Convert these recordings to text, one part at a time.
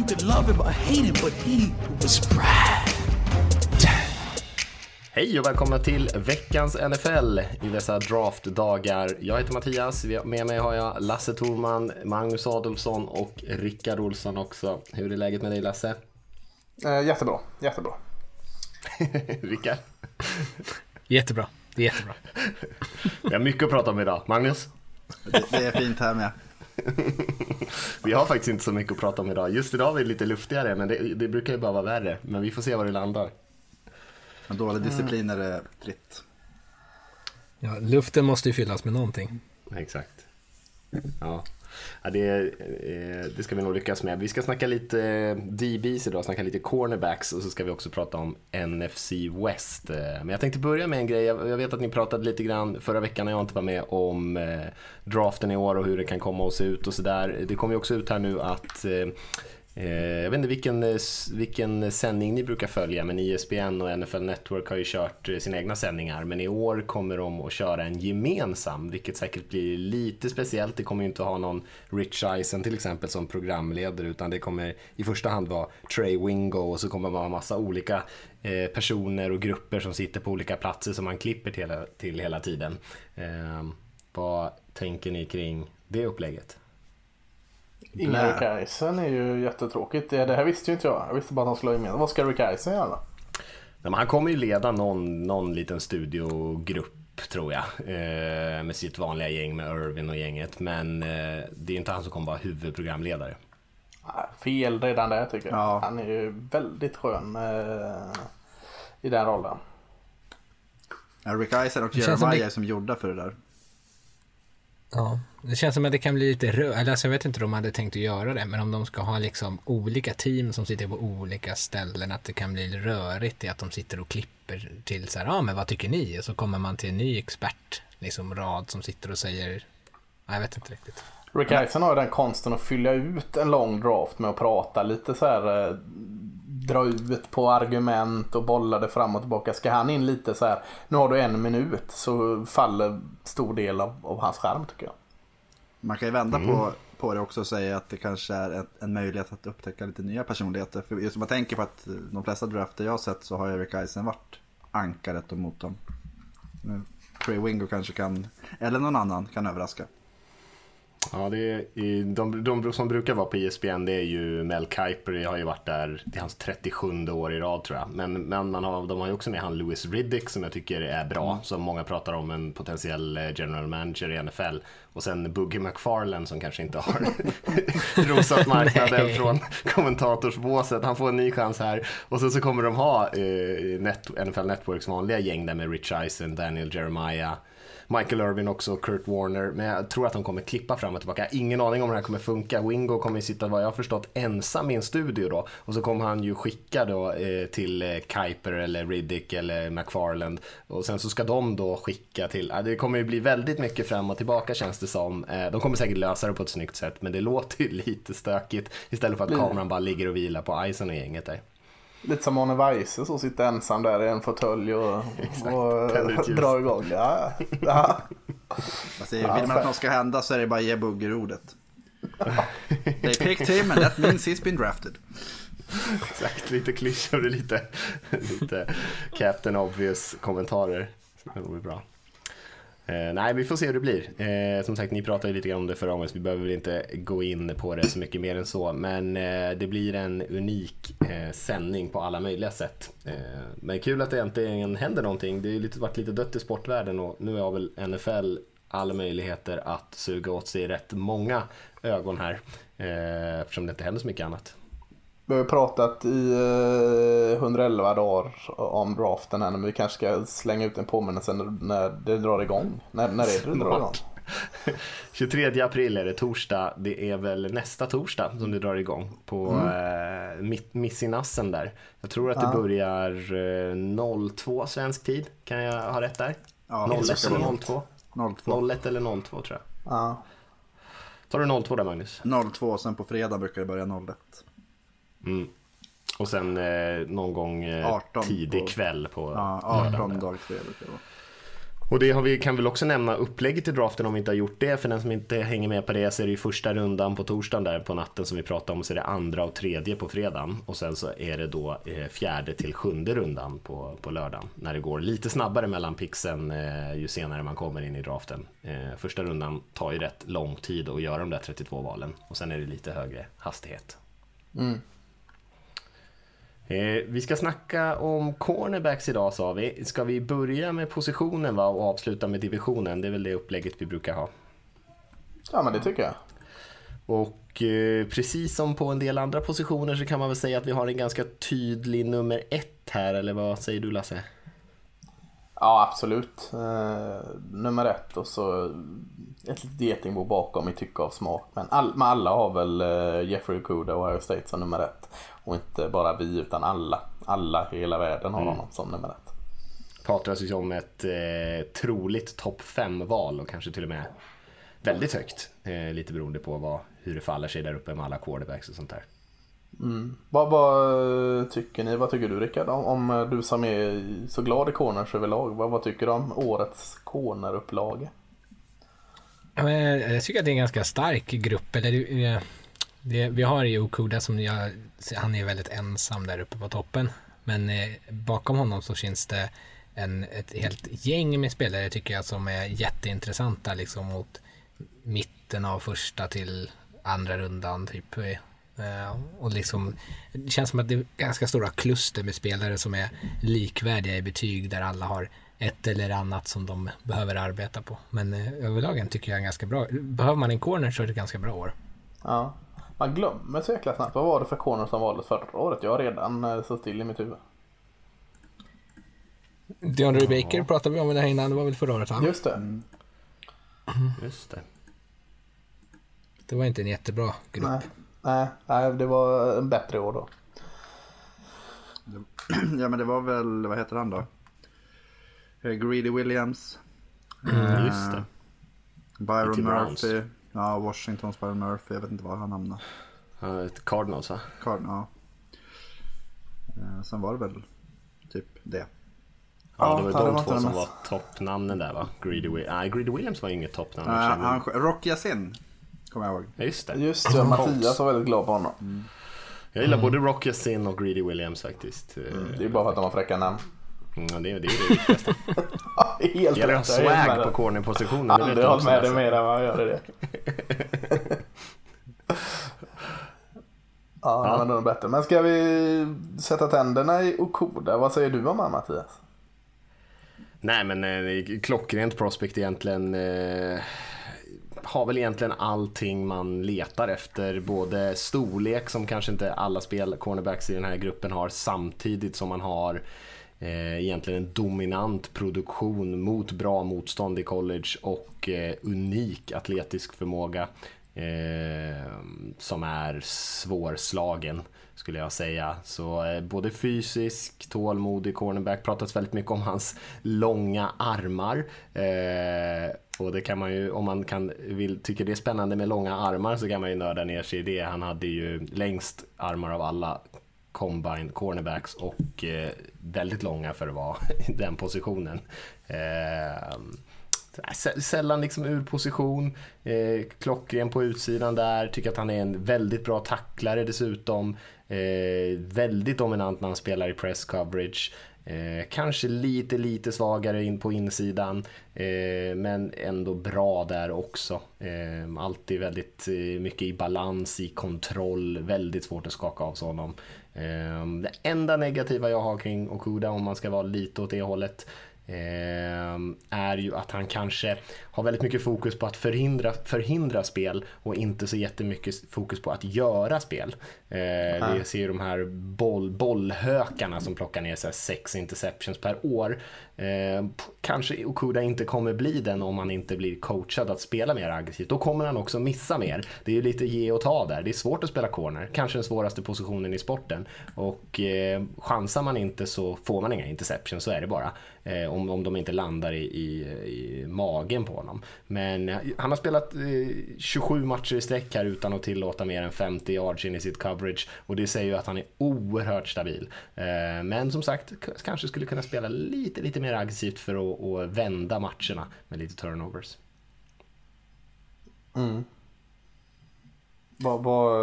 You could love him or hate him, but he was Brad. Hej och välkomna till veckans NFL i dessa draftdagar. Jag heter Mattias, med mig har jag Lasse Thorman, Magnus Adolfsson och Rickard Olsson också. Hur är läget med dig Lasse? Eh, jättebra, jättebra. Rickard? Jättebra, det är jättebra. Vi har mycket att prata om idag. Magnus? Det, det är fint här med. vi har faktiskt inte så mycket att prata om idag. Just idag är det lite luftigare, men det, det brukar ju bara vara värre. Men vi får se var det landar. Men dålig disciplin är det fritt. Ja, luften måste ju fyllas med någonting. Exakt. Ja. Ja, det, eh, det ska vi nog lyckas med. Vi ska snacka lite eh, DBs idag, snacka lite cornerbacks och så ska vi också prata om NFC West. Eh, men jag tänkte börja med en grej. Jag vet att ni pratade lite grann förra veckan när jag inte var med om draften i år och hur det kan komma att se ut och sådär. Det kommer ju också ut här nu att Eh, jag vet inte vilken, eh, vilken sändning ni brukar följa, men ISBN och NFL Network har ju kört eh, sina egna sändningar. Men i år kommer de att köra en gemensam, vilket säkert blir lite speciellt. Det kommer ju inte att ha någon Rich Eisen till exempel som programledare, utan det kommer i första hand vara Trey Wingo och så kommer det vara massa olika personer och grupper som sitter på olika platser som man klipper till, till hela tiden. Vad tänker ni kring det upplägget? Eisen är ju jättetråkigt. Det, det här visste ju inte jag. Jag visste bara att han skulle ha med. Vad ska Rick Eisen göra då? Nej, han kommer ju leda någon, någon liten studiogrupp tror jag. Eh, med sitt vanliga gäng med Irvin och gänget. Men eh, det är inte han som kommer vara huvudprogramledare. Fel redan där tycker jag. Ja. Han är ju väldigt skön eh, i den rollen. Ja, Rick Eisen och Jeremiah som, som gjorda för det där. Ja, det känns som att det kan bli lite rörigt. Alltså jag vet inte om de hade tänkt att göra det, men om de ska ha liksom olika team som sitter på olika ställen, att det kan bli rörigt i att de sitter och klipper till så här, ja ah, men vad tycker ni? Och så kommer man till en ny expert, liksom rad som sitter och säger, ah, jag vet inte riktigt. Rick Eisen har ju den konsten att fylla ut en lång draft med att prata lite så här eh, dra ut på argument och bolla det fram och tillbaka. Ska han in lite så här, nu har du en minut så faller stor del av, av hans skärm tycker jag. Man kan ju vända mm. på, på det också och säga att det kanske är en, en möjlighet att upptäcka lite nya personligheter. För just om man tänker på att de flesta drafter jag har sett så har Eric Eisen varit ankaret och motorn. Trey Wingo kanske kan, eller någon annan kan överraska. Ja, det är, de, de som brukar vara på ESPN det är ju Mel Kiper, jag har ju varit där, det är hans 37 år i rad tror jag. Men, men man har, de har ju också med han Louis Riddick som jag tycker är bra, mm. som många pratar om, en potentiell eh, general manager i NFL. Och sen Boogie McFarlane som kanske inte har rosat marknaden från kommentatorsbåset. Han får en ny chans här. Och sen så kommer de ha eh, Net, NFL Networks vanliga gäng där med Rich Eisen, Daniel Jeremiah, Michael Irvin också, Kurt Warner. Men jag tror att de kommer klippa fram och tillbaka. Ingen aning om hur det här kommer funka. Wingo kommer ju sitta, vad jag har förstått, ensam i en studio då. Och så kommer han ju skicka då eh, till eh, Kuiper eller Riddick eller McFarland. Och sen så ska de då skicka till, det kommer ju bli väldigt mycket fram och tillbaka känns det som. Eh, de kommer säkert lösa det på ett snyggt sätt, men det låter ju lite stökigt. Istället för att kameran bara ligger och vilar på Ison och gänget där. Lite som Arne Weise som sitter ensam där i en fåtölj och, och drar igång. Ja, ja. Alltså, vill man att något ska hända så är det bara ge Bugger ordet. They picked him and that means he's been drafted. Exakt, lite klyschor och lite, lite Captain Obvious kommentarer. Det vore bra. Eh, nej, vi får se hur det blir. Eh, som sagt, ni pratade lite grann om det förra gången så vi behöver väl inte gå in på det så mycket mer än så. Men eh, det blir en unik eh, sändning på alla möjliga sätt. Eh, men kul att det äntligen händer någonting. Det har ju varit lite dött i sportvärlden och nu har väl NFL alla möjligheter att suga åt sig rätt många ögon här. Eh, eftersom det inte händer så mycket annat. Vi har ju pratat i 111 eh, dagar om draften här, men vi kanske ska slänga ut en påminnelse när, det drar igång. När, när är det det drar igång? 23 april är det torsdag. Det är väl nästa torsdag som det drar igång på mm. eh, Missinassen där. Jag tror att det börjar eh, 02 svensk tid. Kan jag ha rätt där? Ja, 01 eller 02? 02. 01 eller 02 tror jag. Ja. Tar du 02 där Magnus? 02 sen på fredag brukar det börja 01. Mm. Och sen eh, någon gång eh, 18 tidig på- kväll på Ja, lördagen 18 där. dag tre brukar det vara. Och det har vi, kan väl också nämna upplägget i draften om vi inte har gjort det. För den som inte hänger med på det så är det ju första rundan på torsdagen där på natten som vi pratade om. Så är det andra och tredje på fredagen. Och sen så är det då eh, fjärde till sjunde rundan på, på lördagen. När det går lite snabbare mellan pixen eh, ju senare man kommer in i draften. Eh, första rundan tar ju rätt lång tid att göra de där 32 valen. Och sen är det lite högre hastighet. Eh, vi ska snacka om cornerbacks idag sa vi. Ska vi börja med positionen va, och avsluta med divisionen? Det är väl det upplägget vi brukar ha. ja, men det tycker jag. Och eh, precis som på en del andra positioner så kan man väl säga att vi har en ganska tydlig nummer ett här, eller vad säger du Lasse? Ja, absolut. Eh, nummer ett och så ett litet getingbo bakom i tycke av smak. Men, all, men alla har väl eh, Jeffrey Okuda och Ohio State som nummer ett. Och inte bara vi utan alla. Alla i hela världen har honom som nummer ett. Pratas ju om ett eh, troligt topp 5-val och kanske till och med väldigt högt. Eh, lite beroende på vad, hur det faller sig där uppe med alla quarterbacks och sånt där. Mm. Vad, vad eh, tycker ni? Vad tycker du Rickard? Om, om eh, du som är så glad i corners överlag. Vad, vad tycker du om årets cornerupplaga? Ja, jag eh, jag tycker att det är en ganska stark grupp. Eller, det, det, vi har ju Okuda som jag, han är väldigt ensam där uppe på toppen. Men eh, bakom honom så finns det en, ett helt gäng med spelare tycker jag som är jätteintressanta liksom mot mitten av första till andra rundan typ. Eh, och liksom, det känns som att det är ganska stora kluster med spelare som är likvärdiga i betyg där alla har ett eller annat som de behöver arbeta på. Men eh, överlag tycker jag är ganska bra. Behöver man en corner så är det ett ganska bra år. Ja. Man glömmer så jäkla snabbt. Vad var det för corner som valdes förra året? Jag har redan eh, så still i mitt huvud. DeAndre Baker pratade vi om det här innan, det var väl förra året va? Just det. Just det. Det var inte en jättebra grupp. Nej. Nej, nej, det var en bättre år då. Ja men det var väl, vad heter han då? Eh, Greedy Williams. Mm, just det. Byron Browns. Murphy. Ja, Washingtons Byron Murphy. Jag vet inte var han hamnade. Ett Cardinals va? Card, ja. Eh, Sen var det väl typ det. Ja, det var Ja, de var två som var toppnamnen där va? Greedy, Wi- Nej, Greedy Williams var inget toppnamn. Uh, Uh, han, Rock Yassin. Kommer jag ihåg. ja, just det. Just det. Mattias var väldigt glad på honom. Jag gillar både Rock Sin och Greedy Williams faktiskt. Eh, Det är bara för att de har fräcka namn. Ja, det, är- det är det viktigaste. Helt Det gäller att ha swag på cornerpositionen. det Aldrig du hållit med dig mer än vad jag gör det. ja, men då är det bättre. Men ska vi sätta tänderna i Okuda? Vad säger du om han Mattias? Nej men eh, klockrent prospect egentligen. Eh, har väl egentligen allting man letar efter. Både storlek som kanske inte alla spel cornerbacks i den här gruppen har samtidigt som man har eh, egentligen en dominant produktion mot bra motstånd i college och eh, unik atletisk förmåga. Eh, som är svårslagen skulle jag säga. Så eh, både fysisk, tålmodig cornerback, pratats väldigt mycket om hans långa armar. Eh, och det kan man ju, om man kan, vill, tycker det är spännande med långa armar så kan man ju nörda ner sig i det. Han hade ju längst armar av alla combine cornerbacks och eh, väldigt långa för att vara i den positionen. Eh, sällan liksom ur position, eh, klockren på utsidan där, tycker att han är en väldigt bra tacklare dessutom. Eh, väldigt dominant när han spelar i press coverage. Eh, kanske lite, lite svagare in på insidan, eh, men ändå bra där också. Eh, alltid väldigt eh, mycket i balans, i kontroll, väldigt svårt att skaka av sig honom. Eh, det enda negativa jag har kring Okuda, om man ska vara lite åt det hållet, eh, är ju att han kanske har väldigt mycket fokus på att förhindra, förhindra spel och inte så jättemycket fokus på att göra spel. Eh, vi ser ju de här boll, bollhökarna som plockar ner så här sex interceptions per år. Eh, kanske Okuda inte kommer bli den om han inte blir coachad att spela mer aggressivt. Då kommer han också missa mer. Det är ju lite ge och ta där. Det är svårt att spela corner, kanske den svåraste positionen i sporten. Och eh, chansar man inte så får man inga interceptions, så är det bara. Eh, om, om de inte landar i, i, i magen på honom. Men eh, han har spelat eh, 27 matcher i sträck här utan att tillåta mer än 50 yards in i sitt coverage. Och det säger ju att han är oerhört stabil. Eh, men som sagt, kanske skulle kunna spela lite, lite mer aggressivt för att, att vända matcherna med lite turnovers. Mm. Vad, vad,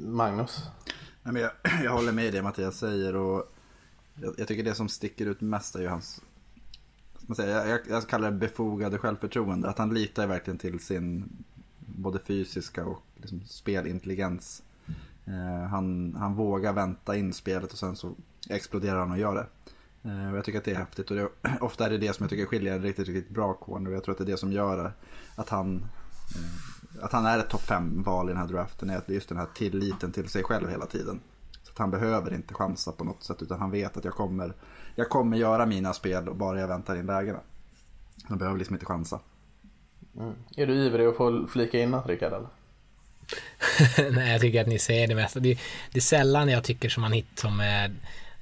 Magnus? Nej, men jag, jag håller med i det Mattias säger och jag, jag tycker det som sticker ut mest är ju hans man säga, jag, jag kallar det befogade självförtroende. Att han litar verkligen till sin både fysiska och liksom spelintelligens. Eh, han, han vågar vänta in spelet och sen så exploderar han och gör det. Eh, och jag tycker att det är häftigt och det, ofta är det det som jag tycker skiljer en riktigt, riktigt bra corner och jag tror att det är det som gör att han, eh, att han är ett topp 5-val i den här draften. Är det är just den här tilliten till sig själv hela tiden. Så att han behöver inte chansa på något sätt utan han vet att jag kommer, jag kommer göra mina spel och bara jag väntar in lägena. Han behöver liksom inte chansa. Mm. Är du ivrig att få flika in något Rickard? Eller? Nej, jag tycker att ni säger det mesta. Det, det är sällan jag tycker som man hittar som är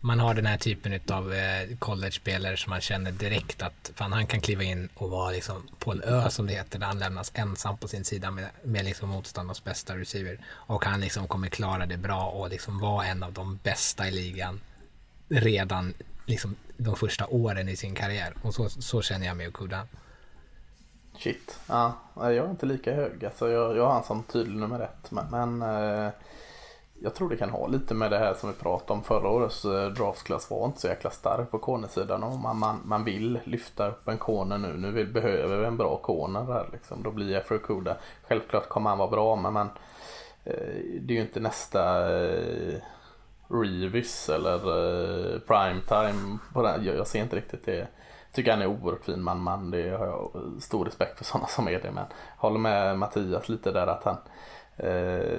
man har den här typen av eh, college-spelare som man känner direkt att fan, han kan kliva in och vara liksom på en ö som det heter där han lämnas ensam på sin sida med, med liksom motståndarnas bästa receiver och han liksom kommer klara det bra och liksom vara en av de bästa i ligan redan liksom de första åren i sin karriär och så, så känner jag med Okuda. Shit, ja, jag är inte lika hög. Alltså jag, jag har han som tydlig nummer ett. Men, men eh, jag tror det kan ha lite med det här som vi pratade om förra årets eh, draftklass var inte så jäkla stark på cornersidan och man, man, man vill lyfta upp en corner nu. Nu vill, behöver vi en bra corner här. liksom. Då blir Jeffrey Kuda. Självklart kommer han vara bra men, men eh, det är ju inte nästa eh, Revis eller eh, primetime på den. Jag, jag ser inte riktigt det. Tycker han är oerhört fin man, man. Det har jag stor respekt för sådana som är det. Men håller med Mattias lite där att han eh,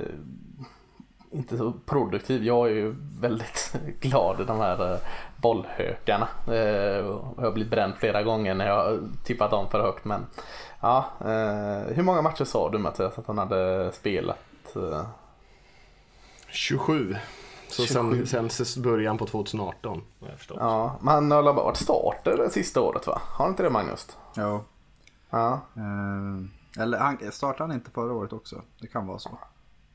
inte så produktiv. Jag är ju väldigt glad i de här eh, bollhökarna. Eh, jag har blivit bränd flera gånger när jag tippat dem för högt. Men ja, eh, hur många matcher sa du Mattias att han hade spelat? Eh, 27. Så 27. sen, sen början på 2018 har jag ja, men han har väl varit starter det sista året va? Har inte det Magnus? Jo. Ja. Eh, eller han, startade han inte förra året också? Det kan vara så.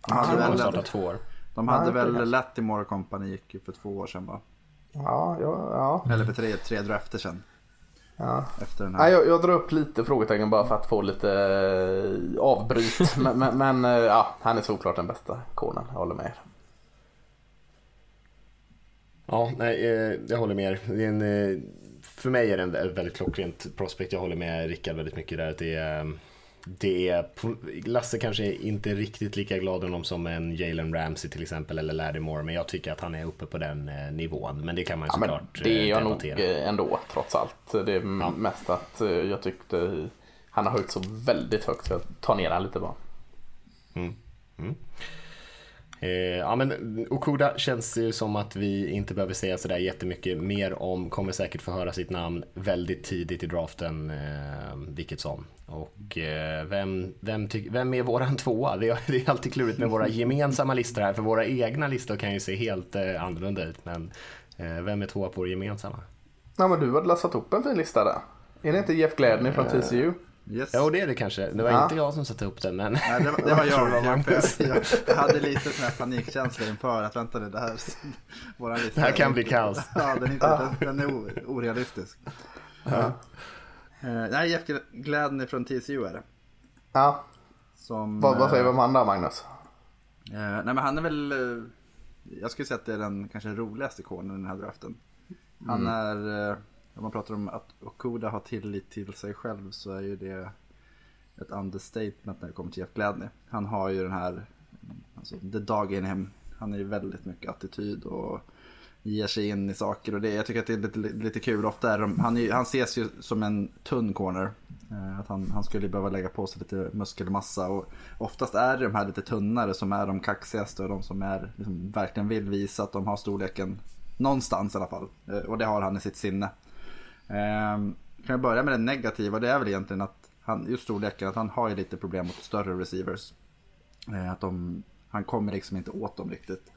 De Han hade väl, startat två år. de hade Ja, det väl. Latimore Company gick ju för två år sedan va? Ja, ja, ja. Eller för tre, tre drafter sedan. ja. Efter den Nej, här. jag, jag drar upp lite frågetecken bara för att få lite eh, avbryt. men men, men eh, ja, han är såklart den bästa konen, jag håller med er. Ja, nej, eh, jag håller med er. Eh, för mig är det en vä- väldigt klockrent prospect. Jag håller med Rickard väldigt mycket där. Det är, det är, Lasse kanske är inte riktigt lika glad honom som en Jalen Ramsey till exempel eller Larry Moore. Men jag tycker att han är uppe på den eh, nivån. Men det kan man ju Ja, såklart det är jag nog debattera. eh, ändå trots allt. Det är Ja. mest att jag tyckte han har höjt så väldigt högt så jag tar ner han lite bara. Eh, ja men Okuda känns ju som att vi inte behöver säga sådär jättemycket mer om. Kommer säkert få höra sitt namn väldigt tidigt i draften, eh, vilket som. Och eh, vem, vem, vem är våran tvåa? Det är, det är alltid klurigt med våra gemensamma listor här, för våra egna listor kan ju se helt eh, annorlunda ut. Men eh, vem är tvåa på vår gemensamma? Ja men du hade lastat upp en fin lista där. Är det inte Jeff Gladney från TCU? Yes. Jo det är det kanske. Det var Ja. inte jag som satte upp den men... Nej, det, var- det var jag. Magnus. jag, jag hade lite sån här panikkänsla inför att vänta nu, det här, våran lista Det här kan är bli kaos. Ja, den är, inte, den, den är orealistisk. Eh, nej, Jeff Gladney från TCU är det. Ja, Som, vad, vad säger vi eh, om han då Magnus? Eh, nej men han är väl, jag skulle säga att det är den kanske roligaste ikonen i den här draften. Han är, eh, om man pratar om att Okuda har tillit till sig själv så är ju det ett understatement när det kommer till Jeff Gladney. Han har ju den här, alltså the dog in him. Han är ju väldigt mycket attityd och ger sig in i saker och det, jag tycker att det är lite, lite kul. Ofta är de, han, är, han ses ju som en tunn corner. Eh, att han, han skulle behöva lägga på sig lite muskelmassa och oftast är det de här lite tunnare som är de kaxigaste och de som är, liksom, verkligen vill visa att de har storleken någonstans i alla fall. Eh, och det har han i sitt sinne. Eh, kan jag börja med det negativa, det är väl egentligen att han, just storleken, att han har ju lite problem mot större receivers. Eh, att de, han kommer liksom inte åt dem riktigt.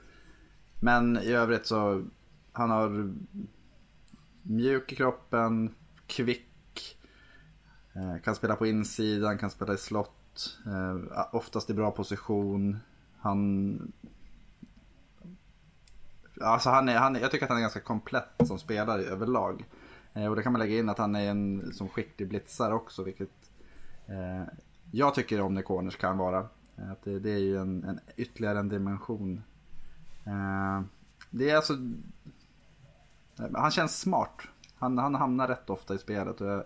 Men i övrigt så, han har mjuk i kroppen, kvick, eh, kan spela på insidan, kan spela i slott, eh, oftast i bra position. Han... Alltså han är, han, jag tycker att han är ganska komplett som spelare överlag. Eh, och det kan man lägga in att han är en som skicklig blitzare också, vilket eh, jag tycker om när corners kan vara. Eh, att det, det, är ju en, en, ytterligare en dimension. Eh, det är alltså... Eh, han känns smart. Han, han hamnar rätt ofta i spelet. Och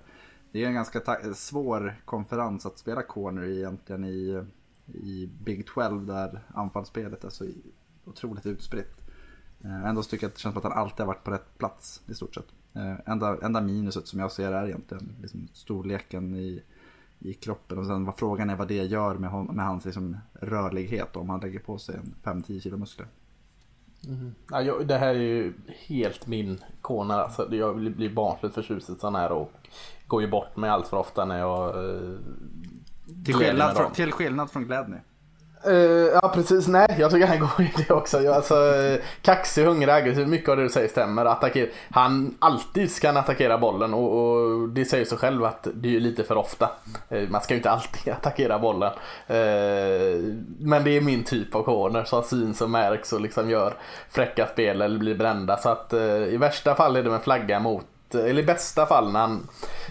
det är en ganska svår konferens att spela corner i egentligen i, i Big 12 där anfallsspelet är så otroligt utspritt. Ändå tycker jag att det känns som att han alltid har varit på rätt plats i stort sett. Enda, enda minuset som jag ser är egentligen liksom storleken i, i kroppen. Och sen vad frågan är vad det gör med, hon, med hans liksom, rörlighet om han lägger på sig en 5-10 kilo muskler. Mm. Ja, jag, det här är ju helt min corner. Alltså, jag blir barnsligt förtjust i sån här och går ju bort mig allt för ofta när jag eh, till, skillnad från, till skillnad från Gladney. Uh, ja precis, nej jag tycker han går i det också. Jag, alltså, eh, kaxig, hungrig, aggressiv, mycket av det du säger stämmer. Attacker, han alltid ska attackera bollen och, och, det säger sig själv att det är lite för ofta. Uh, man ska ju inte alltid attackera bollen. Uh, men det är min typ av corner som syns och märks och liksom gör fräcka spel eller blir brända. Så att i värsta fall är det med flagga mot Eh, eller i bästa fall när han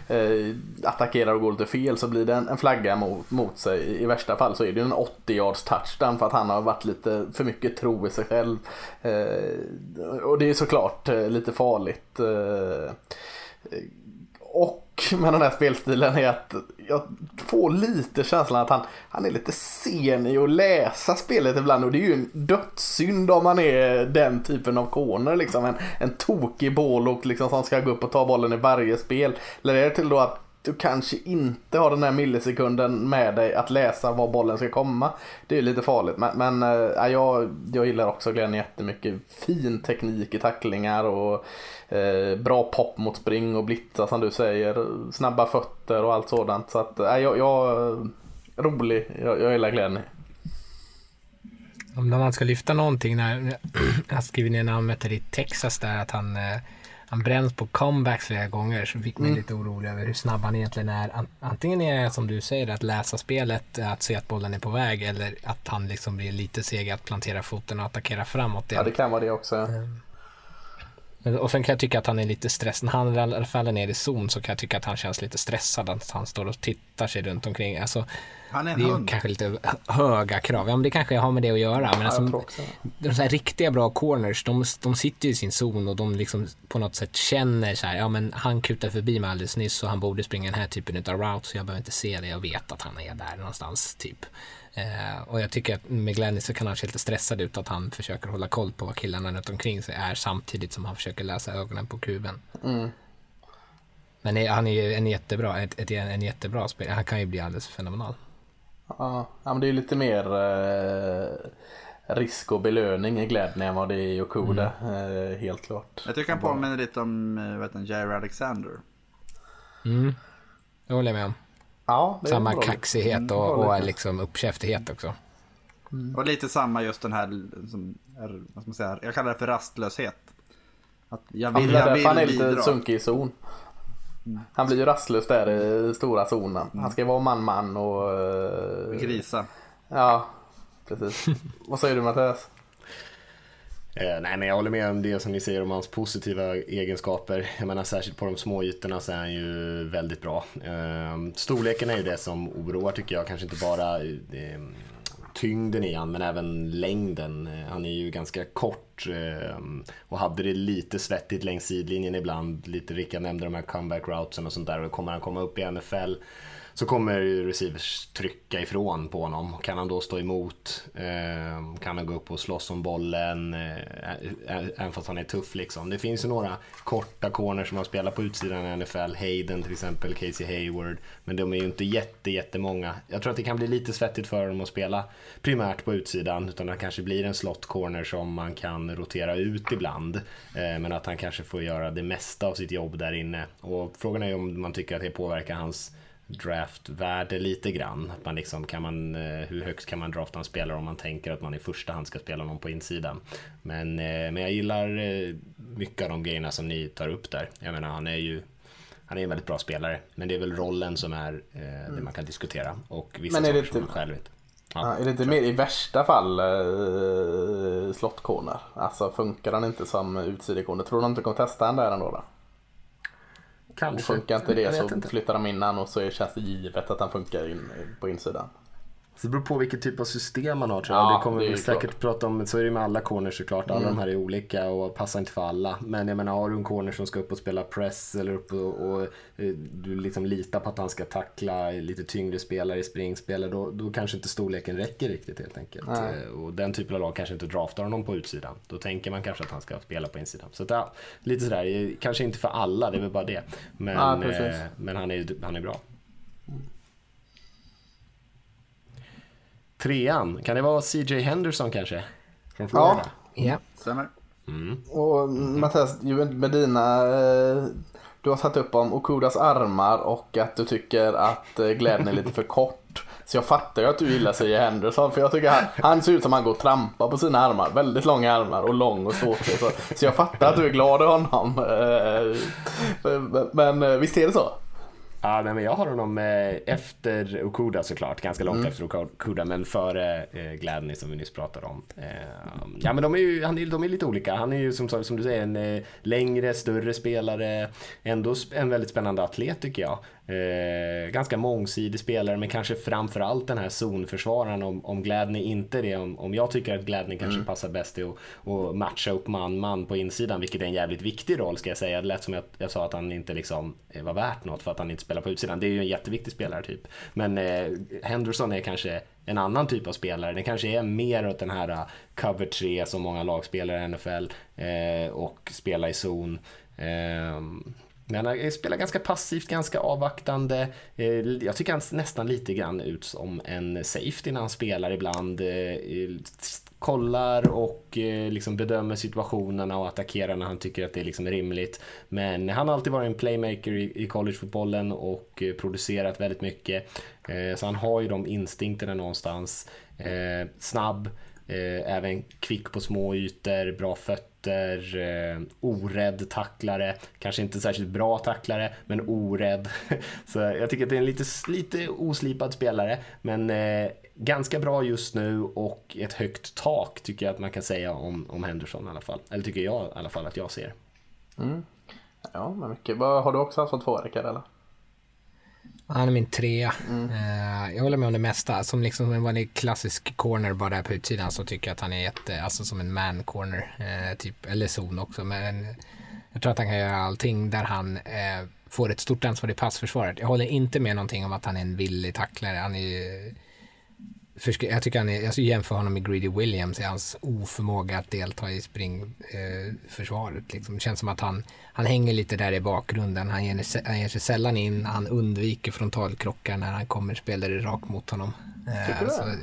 eh, attackerar och går lite fel så blir det en, en flagga mot, mot sig. I värsta fall så är det en 80 yards touchdown för att han har varit lite för mycket tro i sig själv. Eh, och det är såklart eh, lite farligt. Eh, och med den här spelstilen är att jag får lite känslan att han, han är lite sen i att läsa spelet ibland och det är ju en dödssynd om man är den typen av corner liksom. En, en tokig boll och liksom som ska gå upp och ta bollen i varje spel. Eller är det till då att du kanske inte har den här millisekunden med dig att läsa var bollen ska komma. Det är lite farligt. Men, men äh, jag, jag gillar också Glenn jättemycket. Fin teknik i tacklingar och äh, bra pop mot spring och blitza som du säger. Snabba fötter och allt sådant. Så att, äh, jag, jag rolig. Jag, jag gillar Glenn. Om man ska lyfta någonting när jag skriver ner namnet i Texas där att han han bränns på comebacks flera gånger så fick mig mm. lite orolig över hur snabb han egentligen är. Antingen är det som du säger att läsa spelet, att se att bollen är på väg eller att han liksom blir lite seg att plantera foten och attackera framåt. Ja, det kan vara det också. Mm. Och sen kan jag tycka att han är lite stressad. När han faller ner i zon så kan jag tycka att han känns lite stressad. Att han står och tittar sig runt omkring. Alltså, han är en det är hund. kanske lite höga krav. Ja, men det kanske har med det att göra. Men alltså, de så här riktiga bra corners, de, de sitter i sin zon och de liksom på något sätt känner så här, ja men han kutar förbi mig alldeles nyss och han borde springa den här typen av route så jag behöver inte se det. Jag vet att han är där någonstans typ. Eh, och jag tycker att med Glennis så kan han se lite stressad ut att han försöker hålla koll på vad killarna runt omkring sig är samtidigt som han försöker läsa ögonen på kuben. Mm. Men han är ju en jättebra, ett, ett, en jättebra spelare. Han kan ju bli alldeles fenomenal. Ja, men det är lite mer eh, risk och belöning i Gladney än vad det är i Okuda. Mm. Eh, helt klart. Jag tycker han påminner lite om vet du, Jerry Alexander. Mm, det håller jag med om. Ja, samma kaxighet mm, och, och liksom uppkäftighet också. Mm. Och lite samma just den här, som är, vad ska man säga, jag kallar det för rastlöshet. Att jag vill, jag vill Han är lite sunkig i zon. Mm. Han blir ju rastlös där i stora zonen. Mm. Han ska vara man-man och... Uh... Grisa. Ja, precis. Vad säger du Mattias? Eh, nej, men jag håller med om det som ni säger om hans positiva egenskaper. Jag menar särskilt på de små ytorna så är han ju väldigt bra. Eh, storleken är ju det som oroar tycker jag, kanske inte bara eh, tyngden i han men även längden. Eh, han är ju ganska kort ehm, och hade det lite svettigt längs sidlinjen ibland. Lite Rickard nämnde de här comeback routesen och sånt där och kommer han komma upp i NFL så kommer ju receivers trycka ifrån på honom. Kan han då stå emot? Ehm, kan han gå upp och slåss om bollen? Eh, även fast han är tuff liksom. Det finns ju några korta corners som har spelat på utsidan i NFL. Hayden till exempel, Casey Hayward. Men de är ju inte jätte, jättemånga. Jag tror att det kan bli lite svettigt för dem att spela primärt på utsidan. Utan det kanske blir en slot corner som man kan rotera ut ibland. Eh, men att han kanske får göra det mesta av sitt jobb där inne. Och frågan är ju om man tycker att det påverkar hans draftvärde lite grann. Att man liksom, kan man, eh, hur högt kan man drafta en spelare om man tänker att man i första hand ska spela någon på insidan. Men, eh, men jag gillar eh, mycket av de grejerna som ni tar upp där. Jag menar han är ju han är en väldigt bra spelare, men det är väl rollen som är eh, det man kan diskutera och vissa Men är det saker som inte- man själv vet. Ja, är det inte mer i värsta fall eh, slottcorner? Alltså funkar han inte som utsidekone? Tror du de inte kommer testa han där ändå då? Och Kanske. funkar inte det så inte. flyttar de in han och så känns det givet att han funkar in, på insidan. Så det beror på vilket typ av system man har tror jag. Ja, det kommer det vi säkert klart. Mm. prata om, så är det med alla corners såklart. Alla de här är olika och passar inte för alla. Men jag menar, har du en corner som ska upp och spela press eller upp och, och eh, du liksom litar på att han ska tackla lite tyngre spelare i springspel, då, då kanske inte storleken räcker riktigt helt enkelt. Nej. Eh, Och den typen av lag kanske inte draftar honom på utsidan. Då tänker man kanske att han ska spela på insidan. Så att, ja, lite sådär, eh, kanske inte för alla, det är väl bara det. Men, Ja, men han, är, han är bra. Trean, kan det vara CJ Henderson kanske? Från Florida? Ja. Stämmer. Och Mattias, ju med dina... eh, Du har tagit upp om Okudas armar och att du tycker att eh, glädjen är lite för kort. Så jag fattar ju att du gillar sig Henderson för jag tycker han, han ser ut som han går och trampar på sina armar. Väldigt långa armar och lång och ståtlig. Så, så jag fattar att du är glad i honom. Eh, Men, visst är det så? Ja, nej, men jag har honom eh, efter Okuda såklart, ganska långt Mm. efter Okuda, men före eh, Gladney som vi nyss pratade om. Eh, ja, men de är ju han är, de är lite olika. Han är ju som, som du säger en eh, längre, större spelare, ändå en väldigt spännande atlet tycker jag. Eh, ganska mångsidig spelare, men kanske framförallt den här zonförsvararen om, om Gladney inte det. Om, om jag tycker att Gladney kanske passar bäst i att, att matcha upp man-man på insidan, vilket är en jävligt viktig roll ska jag säga. Det lät som att jag sa att han inte liksom eh, var värt något för att han inte spelar på utsidan. Det är ju en jätteviktig spelare typ. Men eh, Henderson är kanske en annan typ av spelare. Den kanske är mer åt den här uh, cover 3 som många lag spelar i NFL eh, och spela i zon. Ehm, men han eh, spelar ganska passivt, ganska avvaktande. Eh, jag tycker han nästan lite grann ut som en safety när han spelar ibland. Eh, kollar och liksom bedömer situationerna och attackerar när han tycker att det är liksom rimligt. Men han har alltid varit en playmaker i collegefotbollen och producerat väldigt mycket. Så han har ju de instinkterna någonstans. Snabb, även kvick på små ytor, bra fötter, eh, orädd tacklare. Kanske inte särskilt bra tacklare, men orädd. Så jag tycker att det är en lite, lite oslipad spelare, men eh, ganska bra just nu och ett högt tak tycker jag att man kan säga om, om Henderson i alla fall. Eller tycker jag i alla fall att jag ser. Mm. Ja, men mycket. Har du också haft två Rickard eller? Han är min trea. Eh, jag håller med om det mesta. Som liksom en vanlig klassisk corner bara där på utsidan så tycker jag att han är jätte, alltså som en man corner. Eh, typ, eller zon också. Men jag tror att han kan göra allting där han eh, får ett stort ansvar i passförsvaret. Jag håller inte med någonting om att han är en villig tacklare. Han är jag tycker han är, jag jämföra honom med Greedy Williams i hans oförmåga att delta i springförsvaret. Eh, liksom. Det känns som att han, han hänger lite där i bakgrunden. Han ger, han ger sig sällan in, han undviker frontalkrockar när han kommer spelare rakt mot honom. Eh, Tycker du så- det?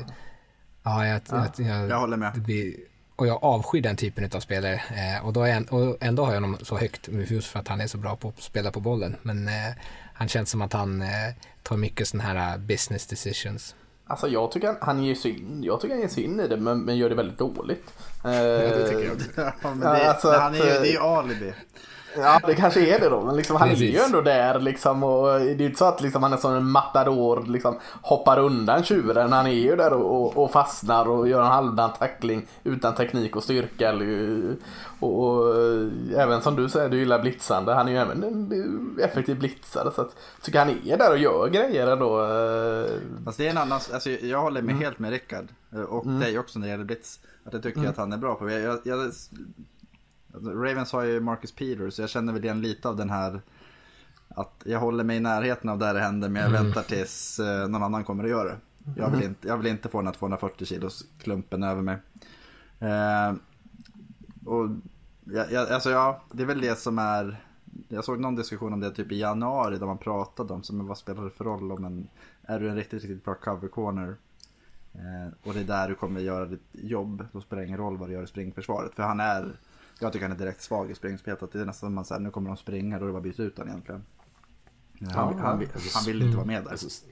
Ja, jag, jag, jag, Jag håller med. blir, och jag avskyr den typen av spelare. Eh, och, då är, och ändå har jag honom så högt, just för att han är så bra på att spela på bollen. Men eh, han känns som att han eh, tar mycket sådana här eh, business decisions. Alltså jag tycker han, han ger sig in, jag tycker han ger sig in i det men, men gör det väldigt dåligt. Eh, det tycker jag också. Ja, men det, Ja, alltså han är ju, att, det är ju alibi. Ja, det kanske är det då. Men liksom, han är ju Precis. ändå där liksom. Och det är ju inte så att liksom, han är som en matador liksom, hoppar undan tjuren. Han är ju där och, och, fastnar och gör en halvdan tackling utan teknik och styrka. eller- Och, och, även som du säger, du gillar blitzande. Han är ju även en effektiv blitzare. Så att, jag tycker han är där och gör grejer ändå. eh, Fast det är en annan, alltså jag håller med helt med Rickard. eh, Och dig också när det gäller Blitz. Att jag tycker att han är bra på. Jag, jag, jag, alltså, Ravens har ju Marcus Peters, så jag känner väl igen lite av den här att jag håller mig i närheten av där det händer men jag väntar tills eh, någon annan kommer att göra det. Jag vill inte, jag vill inte få den här 240 kilos klumpen över mig. Eh, och ja, ja, alltså ja, det är väl det som är jag såg någon diskussion om det typ i januari där man pratade om som vad spelar det för roll om en är du en riktigt, riktigt bra cover corner eh, och det är där du kommer göra ditt jobb då spelar det ingen roll vad du gör i springförsvaret för han är jag tycker han är direkt svag i springspelet det är nästan som man säger nu kommer de springa då är det bara att byta ut honom egentligen. Han, han, han, vill, han vill inte vara med där. Alltså,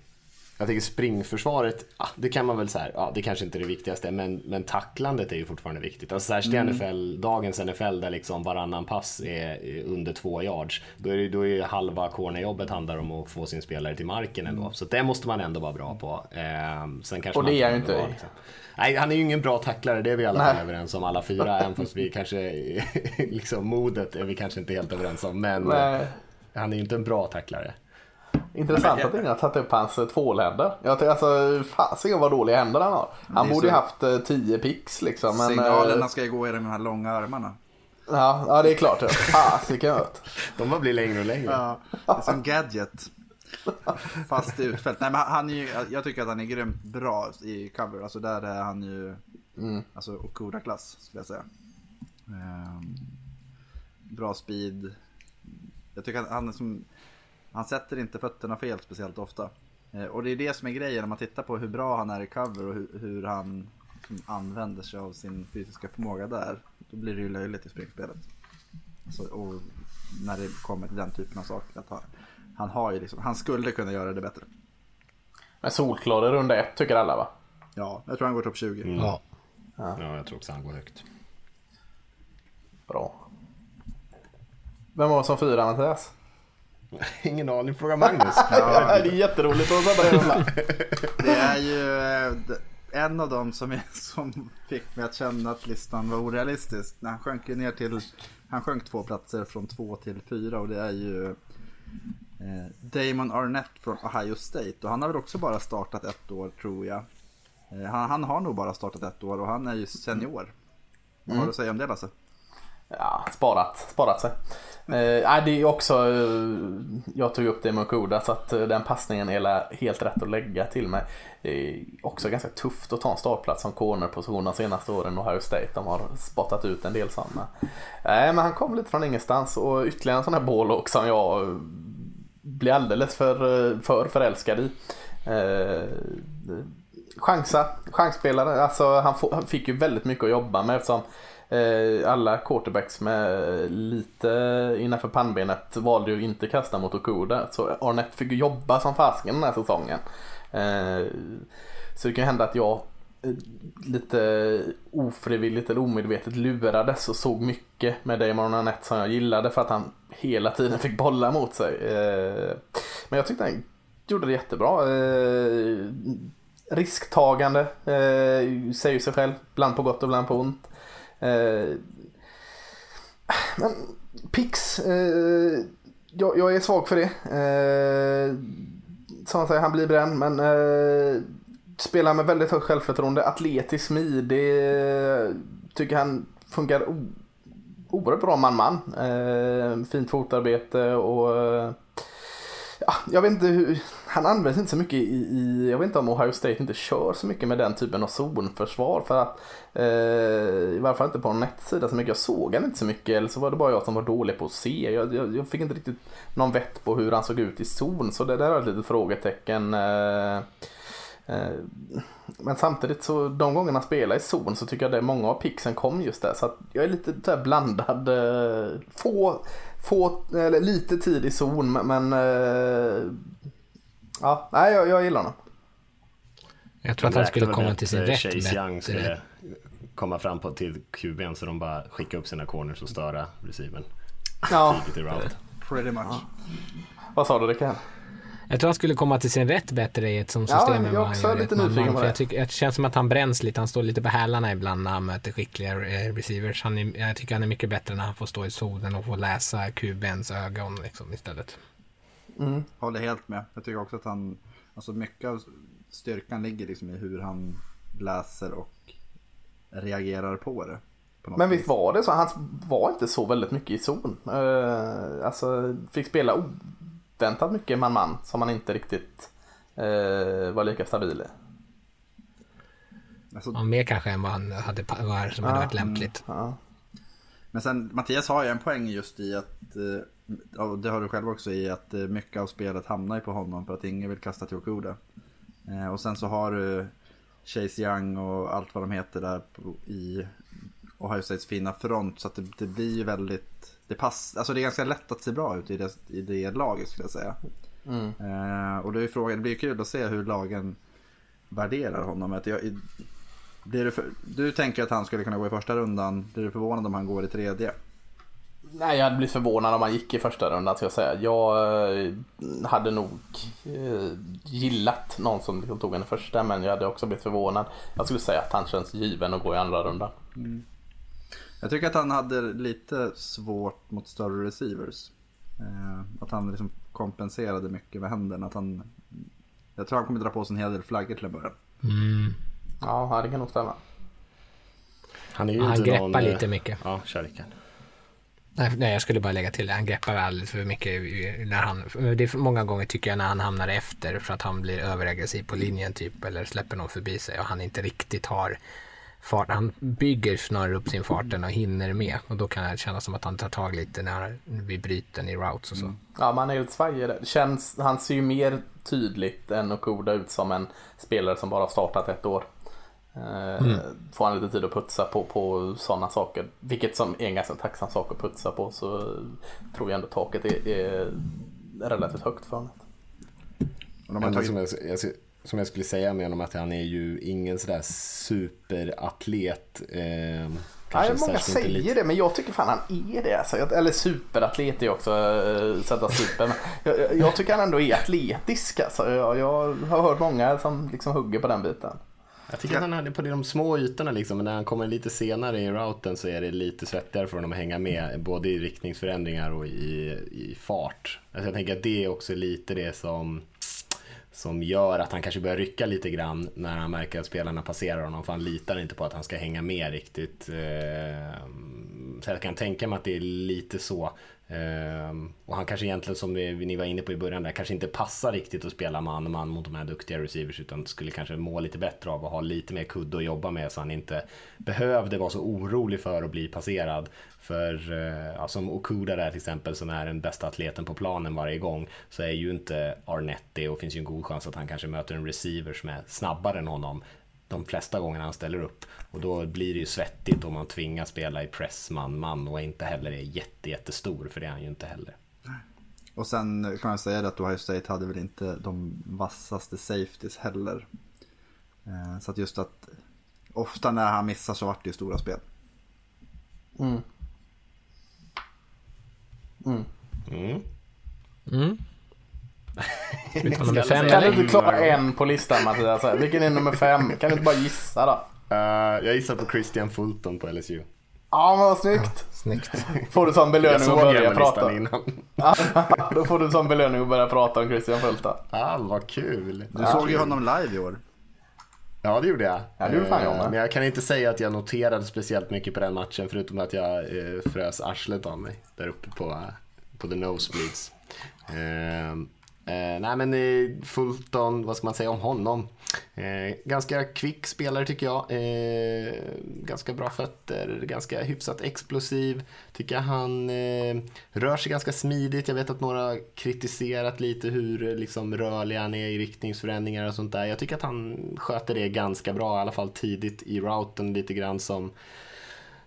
jag tycker springförsvaret, ja, det kan man väl säga, ja, det kanske inte är det viktigaste, men, men tacklandet är ju fortfarande viktigt. Alltså särskilt i Mm. NFL, dagens NFL där liksom varannan pass är under två yards, då är det då är ju halva cornerjobbet handlar om att få sin spelare till marken ändå. Så det måste man ändå vara bra på. Eh, sen kanske Mm. Och det är ju inte vara, liksom. Nej, han är ju ingen bra tacklare, det är vi i alla fall Nej. överens om alla fyra, även fast vi kanske, liksom modet är vi kanske inte helt överens om, men Nej. eh, han är ju inte en bra tacklare. Intressant att ingen har tagit upp hans eh, tvålhänder. Jag tycker alltså, fasiken vad dåliga händer han har. Han borde ju så- haft eh, 10 pix liksom. Men, Signalerna eh, ska ju gå i de här långa armarna. ja, ja, det är klart. ja. Fasiken vet De bara blir längre och längre. Ja, det är som gadget. Fast i utfält. Nej men han är ju, jag tycker att han är grymt bra i cover. Alltså där är han ju, alltså Okuda-klass skulle jag säga. Ehm, bra speed. Jag tycker att han är som, han sätter inte fötterna fel speciellt ofta. Eh, och det är det som är grejen när man tittar på hur bra han är i cover och hur, hur han använder sig av sin fysiska förmåga där. Då blir det ju löjligt i springspelet. Så, och när det kommer till den typen av saker. Att han, han, har ju liksom, han skulle kunna göra det bättre. Men solklar runda ett tycker alla va? Ja, jag tror han går topp 20. Ja. Ja, jag tror också han går högt. Bra. Vem var det som fyra Mattias? Ingen aning, fråga Magnus. det är jätteroligt att det är ju eh, en av dem som, är, som fick mig att känna att listan var orealistisk. Han sjönk ju ner till, han sjönk två platser från två till fyra och det är ju eh, Damon Arnett från Ohio State. Och han har väl också bara startat ett år tror jag. Eh, han, han har nog bara startat ett år och han är ju senior. Vad har du att säga om det Lasse? Ja, sparat, sparat sig. Eh, det är också, eh, jag tog upp det med Okuda så att eh, den passningen är helt rätt att lägga till mig. Det är också ganska tufft att ta en startplats som cornerposition de senaste åren och Ohio State. De har spottat ut en del sådana. Nej, men han kom lite från ingenstans och ytterligare en sån här bålåk som jag eh, blir alldeles för, för förälskad i. Eh, chansa, chansspelare. Alltså han, få, han fick ju väldigt mycket att jobba med eftersom Eh, alla quarterbacks med lite innanför pannbenet valde ju inte kasta mot Okuda. Så Arnett fick ju jobba som fasken den här säsongen. Eh, så det kan ju hända att jag eh, lite ofrivilligt eller omedvetet lurades och såg mycket med Damon Arnett som jag gillade för att han hela tiden fick bollar mot sig. Men jag tyckte han gjorde det jättebra. Risktagande, säger sig själv, ibland på gott och ibland på ont. Eh, men Pix, eh, jag, jag är svag för det. Eh, som han säger, han blir bränd men eh, spelar med väldigt högt självförtroende, atletisk, smidig, eh, tycker han funkar oerhört bra man-man. Eh, fint fotarbete och eh, ja, jag vet inte hur, han används inte så mycket i, i, jag vet inte om Ohio State inte kör så mycket med den typen av zonförsvar för att eh, i varje fall inte på någon sida så mycket. Jag såg han inte så mycket eller så var det bara jag som var dålig på att se. Jag, jag, jag fick inte riktigt någon vett på hur han såg ut i zon så det där är ett litet frågetecken. Eh, eh, men samtidigt så de gångerna han spelar i zon så tycker jag att många av pixen kom just där. Så att jag är lite så här blandad. Eh, få, få, eller lite tid i zon men, men ja, nej jag, jag gillar honom. Jag tror att han skulle komma till sin rätt. Chase Young bättre. skulle komma fram på till QB'n så de bara skickar upp sina corners och störa receiven Ja. Pretty much. vad sa du Rickard? Jag tror han skulle komma till sin rätt bättre i ett sånt Ja, system än jag han också är lite nyfiken på För det. jag tycker, det känns som att han bränns lite. Han står lite på hälarna ibland när han möter skickliga eh, receivers. Han är, jag tycker han är mycket bättre när han får stå i zonen och får läsa QBns ögon liksom, istället. Håller helt med. Jag tycker också att han, alltså mycket av styrkan ligger liksom i hur han läser och reagerar på det. På Men vis. visst var det så? Han var inte så väldigt mycket i zon. Uh, alltså fick spela oväntat mycket man-man som han inte riktigt eh, var lika stabil i. Alltså, Ja, mer kanske än vad han hade, var, som hade varit lämpligt. Ja. Men sen Mattias har ju en poäng just i att, eh, det har du själv också i, att eh, mycket av spelet hamnar ju på honom för att ingen vill kasta till Okuda. Eh, Och sen så har du Chase Young och allt vad de heter där på- i Ohio States fina front så att det, det blir ju väldigt, det pass, alltså det är ganska lätt att se bra ut i det, i det laget skulle jag säga. Eh, och då är frågan, det blir kul att se hur lagen värderar honom. Att jag, blir du, för, du tänker att han skulle kunna gå i första rundan, blir du förvånad om han går i tredje? Nej, jag hade blivit förvånad om han gick i första rundan ska jag säga. Jag eh, hade nog eh, gillat någon som liksom tog en i första men jag hade också blivit förvånad. Jag skulle säga att han känns given att gå i andra rundan. Jag tycker att han hade lite svårt mot större receivers. Eh, att han liksom kompenserade mycket med händerna. Att han, jag tror han kommer dra på sig en hel del flaggor till en början. Ja, det kan nog stämma. Han är ju Han greppar någon, lite mycket. Ja, Rickard. Nej, nej, jag skulle bara lägga till det. Han greppar alldeles för mycket när han... Det är för många gånger tycker jag när han hamnar efter för att han blir överaggressiv på linjen typ eller släpper någon förbi sig och han inte riktigt har fart. Han bygger snarare upp sin farten och hinner med och då kan det kännas som att han tar tag lite när vi bryter i routes och så. Mm. Ja, man är lite svajig där. Känns, han ser ju mer tydligt än Okuda ut som en spelare som bara har startat ett år. Eh, Får han lite tid att putsa på, på sådana saker, vilket som är en ganska tacksam sak att putsa på, så tror jag ändå taket är, är relativt högt för honom. Tagit, som, jag, jag, som jag skulle säga med honom att han är ju ingen sådär superatlet. Eh, Nej, många säger lite- det, men jag tycker fan han är det. Alltså. Eller superatlet är också äh, sätta super. Men jag, jag- jag tycker han ändå är atletisk. Alltså. Jag, jag har hört många som liksom hugger på den biten. Jag tycker att han hade på de små ytorna liksom, men när han kommer lite senare i routen så är det lite svettigare för honom att hänga med, både i riktningsförändringar och i, i fart. Alltså jag tänker att det är också lite det som, som gör att han kanske börjar rycka lite grann när han märker att spelarna passerar honom, för han litar inte på att han ska hänga med riktigt. Ehm, så jag kan tänka mig att det är lite så. Ehm, och han kanske egentligen, som ni var inne på i början, där, kanske inte passar riktigt att spela man och man mot de här duktiga receivers, utan skulle kanske må lite bättre av att ha lite mer kudde att jobba med så han inte behövde vara så orolig för att bli passerad. För eh, ja, som Okuda där till exempel, som är den bästa atleten på planen varje gång, så är ju inte Arnett det och finns ju en god chans att han kanske möter en receiver som är snabbare än honom de flesta gångerna han ställer upp. Och då blir det ju svettigt om man tvingas spela i press man-man och inte heller är jätte, jättestor, för det är han ju inte heller. och sen kan man säga att Ohio State hade väl inte de vassaste safeties heller. Eh, så att just att ofta när han missar så vart det ju stora spel. Mm. Mm. Vi nummer fem Kan du inte klara en på listan Mattias? Vilken är nummer fem? Kan du inte bara gissa då? Eh, jag gissar på Christian Fulton på LSU. Ja men vad snyggt. Snyggt. Får du som belöning att börja prata. innan. Då får du som belöning att börja prata om Christian Fulta. Ah, vad kul! Du såg ju honom live i år. Ja, det gjorde jag. Ja, det gjorde fan jag Eh, med. Men jag kan inte säga att jag noterade speciellt mycket på den matchen, förutom att jag eh, frös arslet av mig där uppe på, på the nosebleeds. Eh, nej men eh, Fulton, vad ska man säga om honom? Eh, ganska kvick spelare tycker jag. Eh, ganska bra fötter, ganska hyfsat explosiv. Tycker han eh, rör sig ganska smidigt. Jag vet att några har kritiserat lite hur eh, liksom, rörlig han är i riktningsförändringar och sånt där. Jag tycker att han sköter det ganska bra, i alla fall tidigt i routen lite grann som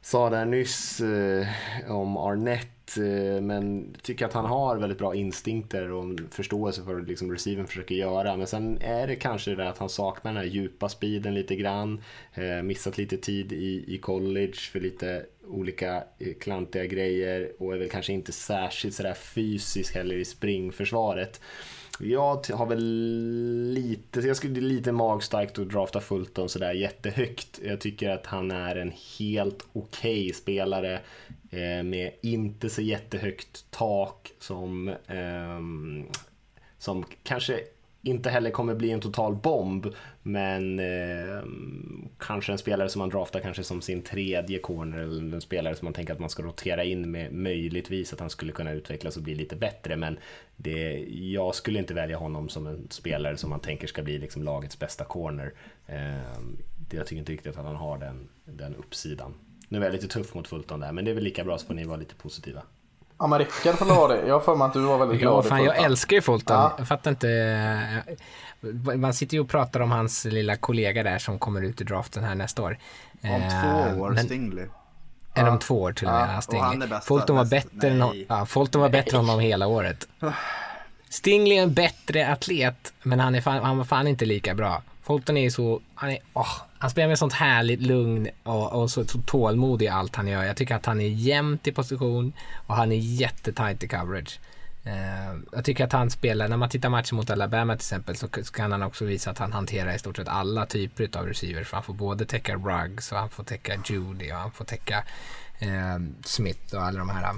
sa där nyss eh, om Arnett, Eh, men tycker att han har väldigt bra instinkter och förståelse för vad liksom, receiven försöker göra. Men sen är det kanske det där att han saknar den här djupa speeden lite grann. Eh, missat lite tid i, i college för lite olika eh, klantiga grejer och är väl kanske inte särskilt sådär fysisk heller i springförsvaret. Jag har väl lite, jag skulle lite magstarkt att drafta Fulton sådär jättehögt. Jag tycker att han är en helt okej spelare Eh, med inte så jättehögt tak som, ehm, som kanske inte heller kommer bli en total bomb, men eh, kanske en spelare som man draftar kanske som sin tredje corner eller en spelare som man tänker att man ska rotera in med möjligtvis att han skulle kunna utvecklas och bli lite bättre. Men det, jag skulle inte välja honom som en spelare som man tänker ska bli liksom lagets bästa corner. Eh, jag tycker inte riktigt att han har den, den uppsidan. Nu är jag lite tuff mot Fulton där, men det är väl lika bra så får ni vara lite positiva. Ja men Rickard får vara det. Jag har för mig att du var väldigt glad fan, i jag Fulton. älskar ju Fulton. Ja. Jag fattar inte. eh, Man sitter ju och pratar om hans lilla kollega där som kommer ut i draften här nästa år. Om Eh, två år, men- Stingley. Är de två år till och med? Ja, och Stingley. han är bästa- Fulton var bäst- bättre än, nej. ja, Fulton var bättre än honom hela året. Stingley är en bättre atlet, men han är fan, han var fan inte lika bra. Fulton är så, han är, åh, han spelar med sånt härligt lugn och, och så, så tålmodig i allt han gör. Jag tycker att han är jämnt i position och han är jättetajt i coverage. Eh, jag tycker att han spelar, när man tittar matchen mot Alabama till exempel så, så kan han också visa att han hanterar i stort sett alla typer av receivers. För han får både täcka Ruggs och han får täcka Judy och han får täcka eh, Smith och alla de här.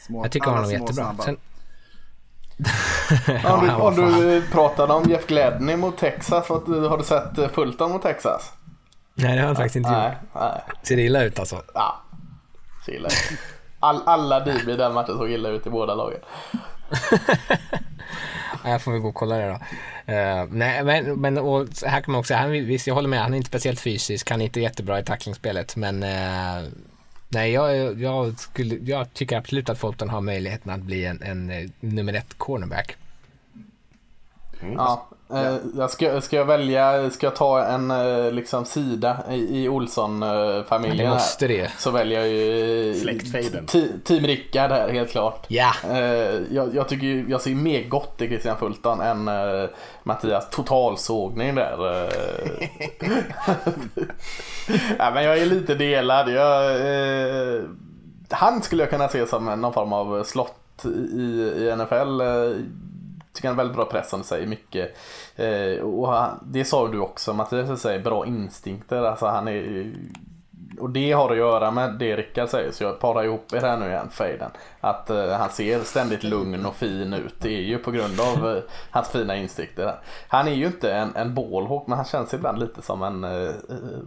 Små, jag tycker alla honom är jättebra. snabba. Sen, Om du, om du pratade om Jeff Gladney mot Texas, har du sett eh, Fulton mot Texas? nej, det har han faktiskt inte Nej, gjort. nej. Ser det illa ut alltså? Ja. Så illa ut. All, alla DB i den matchen såg illa ut i båda lagen. Ja, Jag får väl gå och kolla det då. Eh, nej, men, men här kan man också han, visst jag håller med, han är inte speciellt fysisk, han är inte jättebra i tacklingsspelet, men eh, nej, jag, jag, skulle, jag tycker absolut att Fulton har möjligheten att bli en, en eh, nummer ett cornerback. Ja. Eh, jag ska, ska jag välja, ska jag ta en eh, liksom sida i, i Olsson-familjen Det måste det. Så väljer jag ju eh, Släktfejden. Team Rickard här helt klart. Ja! Jag, jag tycker ju- jag ser mer gott i Christian Fulton än Mattias totalsågning där. ja, men jag är lite delad. Jag, eh, han skulle jag kunna se som en- någon form av slott i, i NFL. Tycker han är väldigt bra press som du säger, mycket. Eh, och han, det sa du också Mattias, säger bra instinkter. Alltså han är och det har att göra med det Rickard säger, så jag parar ihop det här nu igen, fejden. Att eh, han ser ständigt lugn och fin ut. Det är ju på grund av eh, hans fina instinkter. Han är ju inte en, en bålhåk, men han känns ibland lite som en, eh, eh,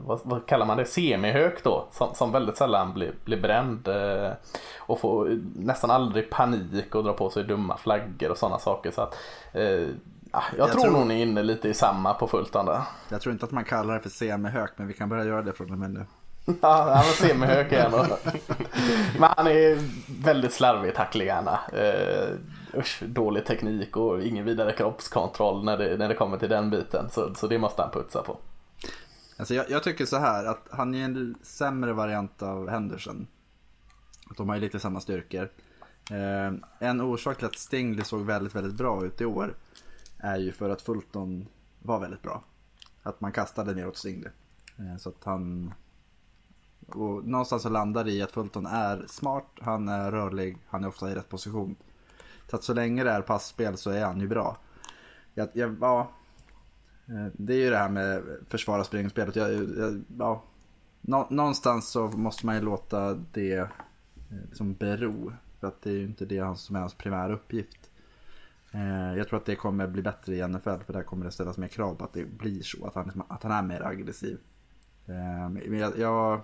vad, vad kallar man det, semihök då. Som, som väldigt sällan blir, blir bränd. Eh, och får nästan aldrig panik och drar på sig dumma flaggor och sådana saker. Så att, eh, ja, jag, Jag tror, tror- ni är inne lite i samma på Fulton där. Jag tror inte att man kallar det för semihök, men vi kan börja göra det från och med nu. Ja, han var semihög igen. Men han är väldigt slarvig i tacklingarna. Eh, usch, dålig teknik och ingen vidare kroppskontroll när det, när det kommer till den biten. Så, så det måste han putsa på. Alltså jag, jag tycker så här att han är en sämre variant av Henderson. Att de har ju lite samma styrkor. Eh, en orsak till att Stingley såg väldigt, väldigt bra ut i år är ju för att Fulton var väldigt bra. Att man kastade mer åt Stingley. Eh, så att han... Och någonstans så landar det i att Fulton är smart, han är rörlig, han är ofta i rätt position. Så att så länge det är passspel så är han ju bra. Jag, jag, ja, eh, Det är ju det här med försvara springspelet. Jag, jag, ja, nå, någonstans så måste man ju låta det eh, liksom bero. För att det är ju inte det som är hans primära uppgift. Eh, jag tror att det kommer bli bättre i NFL för där kommer det ställas mer krav på att det blir så. Att han, att han är mer aggressiv. Men jag, jag,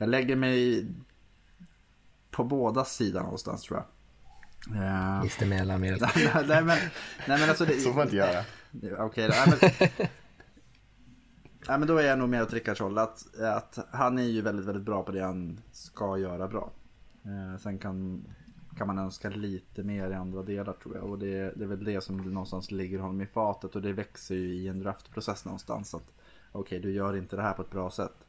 jag lägger mig på båda sidor någonstans tror jag. Eh, Just det mellanmedel. nej, men, nej men alltså det, Så får man inte göra. Ja, Okej, nej, men, nej, men då är jag nog mer åt Rickards håll. Att, att han är ju väldigt, väldigt bra på det han ska göra bra. Eh, sen kan, kan man önska lite mer i andra delar tror jag. Och det, det är väl det som någonstans ligger honom i fatet. Och det växer ju i en draftprocess någonstans. att Okej, du gör inte det här på ett bra sätt.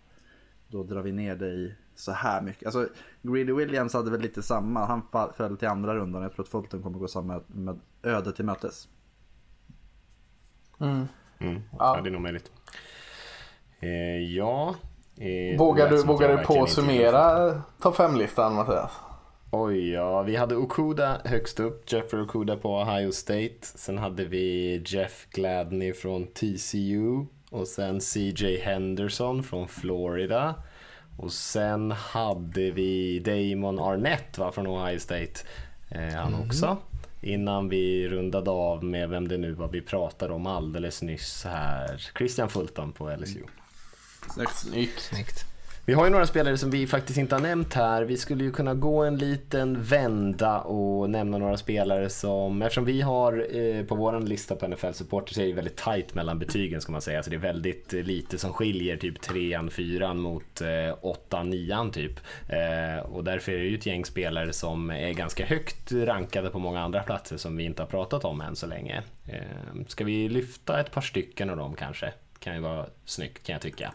Då drar vi ner dig så här mycket. Alltså, Greedy Williams hade väl lite samma. Han föll till andra rundan. Jag tror att Fulton kommer gå samma med öde till mötes. Mm. Ja. det är nog möjligt. Eh, ja. Eh, Vågar du, vågar du på verkligen att inte summera topp 5-listan Mattias? Oj, ja. Vi hade Okuda högst upp. Jeffrey Okuda på Ohio State. Sen hade vi Jeff Gladney från TCU. Och sen CJ Henderson från Florida. Och sen hade vi Damon Arnett va, från Ohio State. Eh, han också. innan vi rundade av med vem det nu var vi pratade om alldeles nyss här. Christian Fulton på LSU. Snyggt. Snyggt. Vi har ju några spelare som vi faktiskt inte har nämnt här. Vi skulle ju kunna gå en liten vända och nämna några spelare som, eftersom vi har eh, på vår lista på NFL Supporter så är det väldigt tight mellan betygen ska man säga. Så det är väldigt eh, lite som skiljer typ 3 4 mot eh, 8 9 typ. Eh, och därför är det ju ett gäng spelare som är ganska högt rankade på många andra platser som vi inte har pratat om än så länge. Eh, ska vi lyfta ett par stycken av dem kanske? Kan ju vara snyggt kan jag tycka.